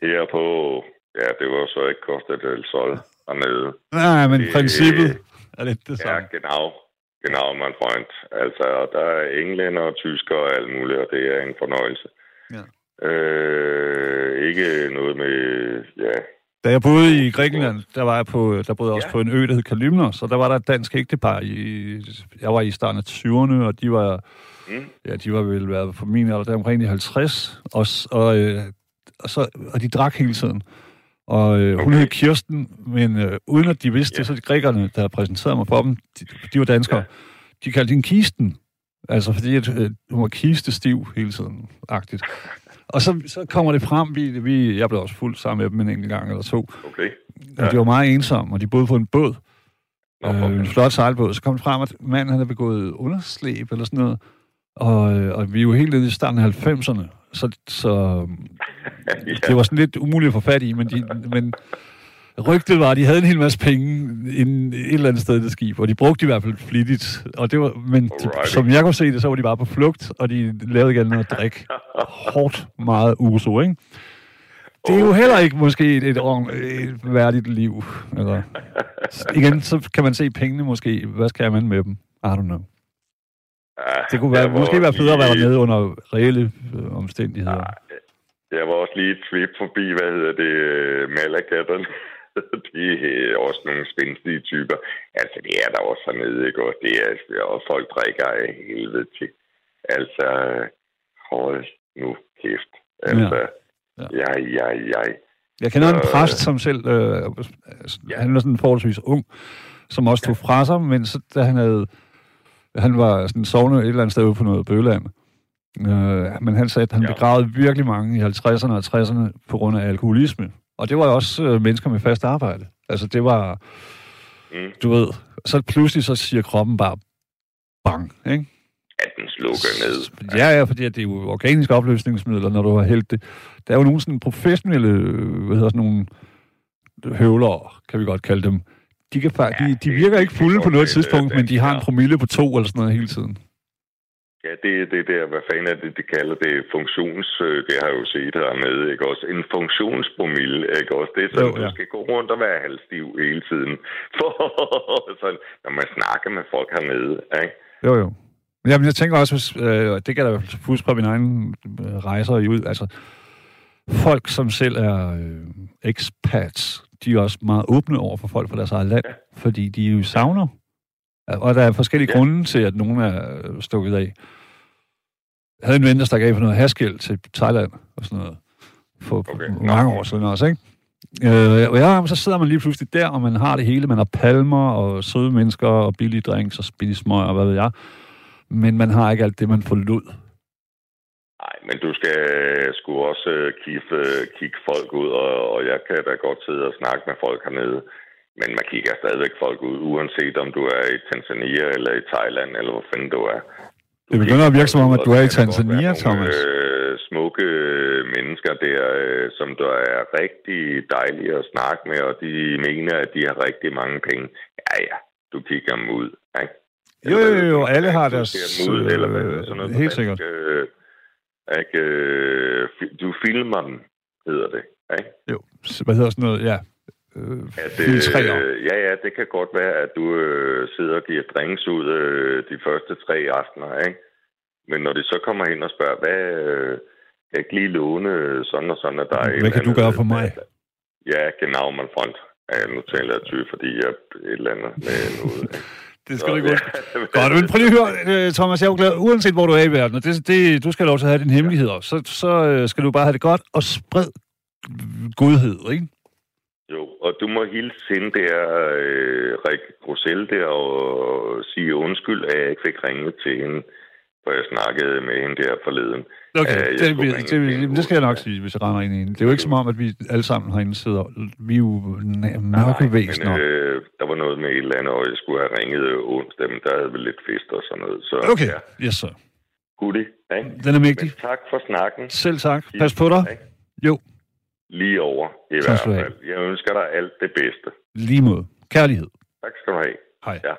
Her på... Ja, det var så ikke Costa del Sol hernede. Nej, men Det- princippet er lidt det Ja, samme. genau. Genau, mein Freund. Altså, der er englænder og tyskere og alt muligt, og det er en fornøjelse. Ja. Øh, ikke noget med... Ja, Da jeg boede i Grækenland, der var jeg på, der boede jeg også Ja. på en ø, der hed Kalymnos, og der var der et dansk ægtepar. I, jeg var i starten af 20'erne, og de var, Mm. ja, de var vel været på min alder, der omkring de 50, og, og, øh, og, så, og de drak hele tiden. Og øh, hun Okay. hed Kirsten, men øh, uden at de vidste Ja. det, så de grækerne, der præsenterede mig for dem, de, de var danskere, Ja. de kaldte hende Kisten. Altså fordi at, øh, hun var kistestiv hele tiden, agtigt. Og så, så kommer det frem, vi, vi, jeg blev også fuldt sammen med dem en enkelt gang eller to, okay. Ja. Og de var meget ensomme, og de boede på en båd. Nå, Øh, okay. en flot sejlbåd. Så kom det frem, at manden havde begået underslæb eller sådan noget. Og, øh, og vi er jo helt nede i starten af 90'erne. Så, så *laughs* ja. det var sådan lidt umuligt at få fat i, men, de, men rygtet var, at de havde en hel masse penge inden, et eller andet sted i det skib, og de brugte de i hvert fald flittigt. Og det var, men de, Alrighty. som jeg kunne se det, så var de bare på flugt, og de lavede igen noget drik. Hårdt meget uso, ikke? Det er jo heller ikke måske et, et, et værdigt liv. Eller, igen, så kan man se pengene måske. Hvad skal man med dem? I don't know. Ja, Det kunne være, måske være federe at være dernede under reelle øh, omstændigheder. Jeg var også lige et trip forbi, hvad hedder det, øh, Malakatterne. *laughs* De er også nogle spændstige typer. Altså, det er der også hernede, ikke? Og det er, og folk drikker af helvede til. Altså, hold nu kæft. Altså, Ja. ja, ja, ja. Jeg kender en præst, som selv... Øh, han var sådan forholdsvis ung, som også tog fra sig, men så, da han havde... Han var sådan sovende et eller andet sted ude på noget bøland. Øh, men han sagde, at han Ja. begravede virkelig mange i 50'erne og 60'erne på grund af alkoholisme. Og det var jo også øh, mennesker med fast arbejde. Altså, det var... Mm. Du ved, så pludselig så siger kroppen bare bang, ikke? At den slukker ned. Ja, ja, fordi at det er jo organiske opløsningsmidler, når du har hældt det. Der er jo nogle sådan professionelle, øh, hvad hedder sådan nogle høvlere, kan vi godt kalde dem. De, kan, Ja, de, de virker ikke fulde på noget tidspunkt, er men de har en promille på to eller sådan noget hele tiden. Ja, det er det der, hvad fanden er det, de kalder det, funktions, øh, det har jeg jo set hernede, ikke også? En funktionspromille, ikke også? Det er sådan, Jo, ja. du skal gå rundt og være halvstiv hele tiden, *laughs* for sådan, når man snakker med folk hernede, ikke? Jo, jo. Men Jamen, jeg tænker også, øh, det kan jeg da huske fra min egen øh, rejser i ud, altså folk, som selv er øh, expats, de er også meget åbne over for folk fra deres eget land, ja. fordi de jo savner. Og der er forskellige ja. Grunde til, at nogen er stukket af. Jeg havde en ven, der stak af for noget haskeld til Thailand og sådan noget. For okay. Mange år siden også, ikke? Øh, og ja, så sidder man lige pludselig der, og man har det hele. Man har palmer og søde mennesker og billige drinks og billige og hvad ved jeg. Men man har ikke alt det, man forlod. Nej, men du skal sgu også øh, kigge, kigge folk ud, og, og jeg kan da godt sidde og snakke med folk hernede. Men man kigger stadigvæk folk ud, uanset om du er i Tanzania eller i Thailand, eller hvor fanden du er. Det begynder at virke som om, at du er i Tanzania, Thomas. Øh, smukke mennesker der, øh, som der er rigtig dejlige at snakke med, og de mener, at de har rigtig mange penge. Ja, ja, du kigger dem ud. Ikke? Jo, jo, jo, jo, alle har Du deres, ud, eller hvad øh, sådan noget helt sikkert. Øh, ikke, øh, du filmer dem, hedder det. Ikke? Jo, hvad hedder sådan noget, ja. Øh, At, filtrerer. øh, ja, ja, det kan godt være, at du øh, sidder og giver drinks ud øh, de første tre aftener, ikke? Men når de så kommer hen og spørger, hvad øh, kan jeg ikke lige låne sådan og sådan, at der er Hvad kan du gøre for mig? Ja, genau, man front. Ja, nu taler jeg tyr, fordi jeg et eller andet med noget. *laughs* Det Så, skal du ikke ja. Godt, men prøv lige at høre, øh, Thomas, jeg er jo glad, uanset hvor du er i verden, og det, det, du skal lov til at have dine hemmeligheder, så, så øh, skal du bare have det godt og spred godhed, ikke? Jo, og du må hilse hende der, øh, Rik Rosell der, og sige undskyld, at jeg ikke fik ringet til hende. for jeg snakkede med hende der forleden. Okay, jeg det, skulle det, det, det, hende skal jeg nok sige, hvis jeg render ind i en. Det er jo ikke som om, at vi alle sammen herinde sidder... Vi er jo mørke Nej, væsener. Men øh, der var noget med et eller andet, og jeg skulle have ringet onsdag, men der havde vi lidt fest og sådan noget. Så Okay, ja, yes sir. goodie, ikke? Den er Men mægtig. tak for snakken. Selv tak. Pas på dig. Ikke? Jo, Lige over, i hvert fald. Jeg ønsker dig alt det bedste. lige måde. Kærlighed. Tak skal du have. Hej. Ja.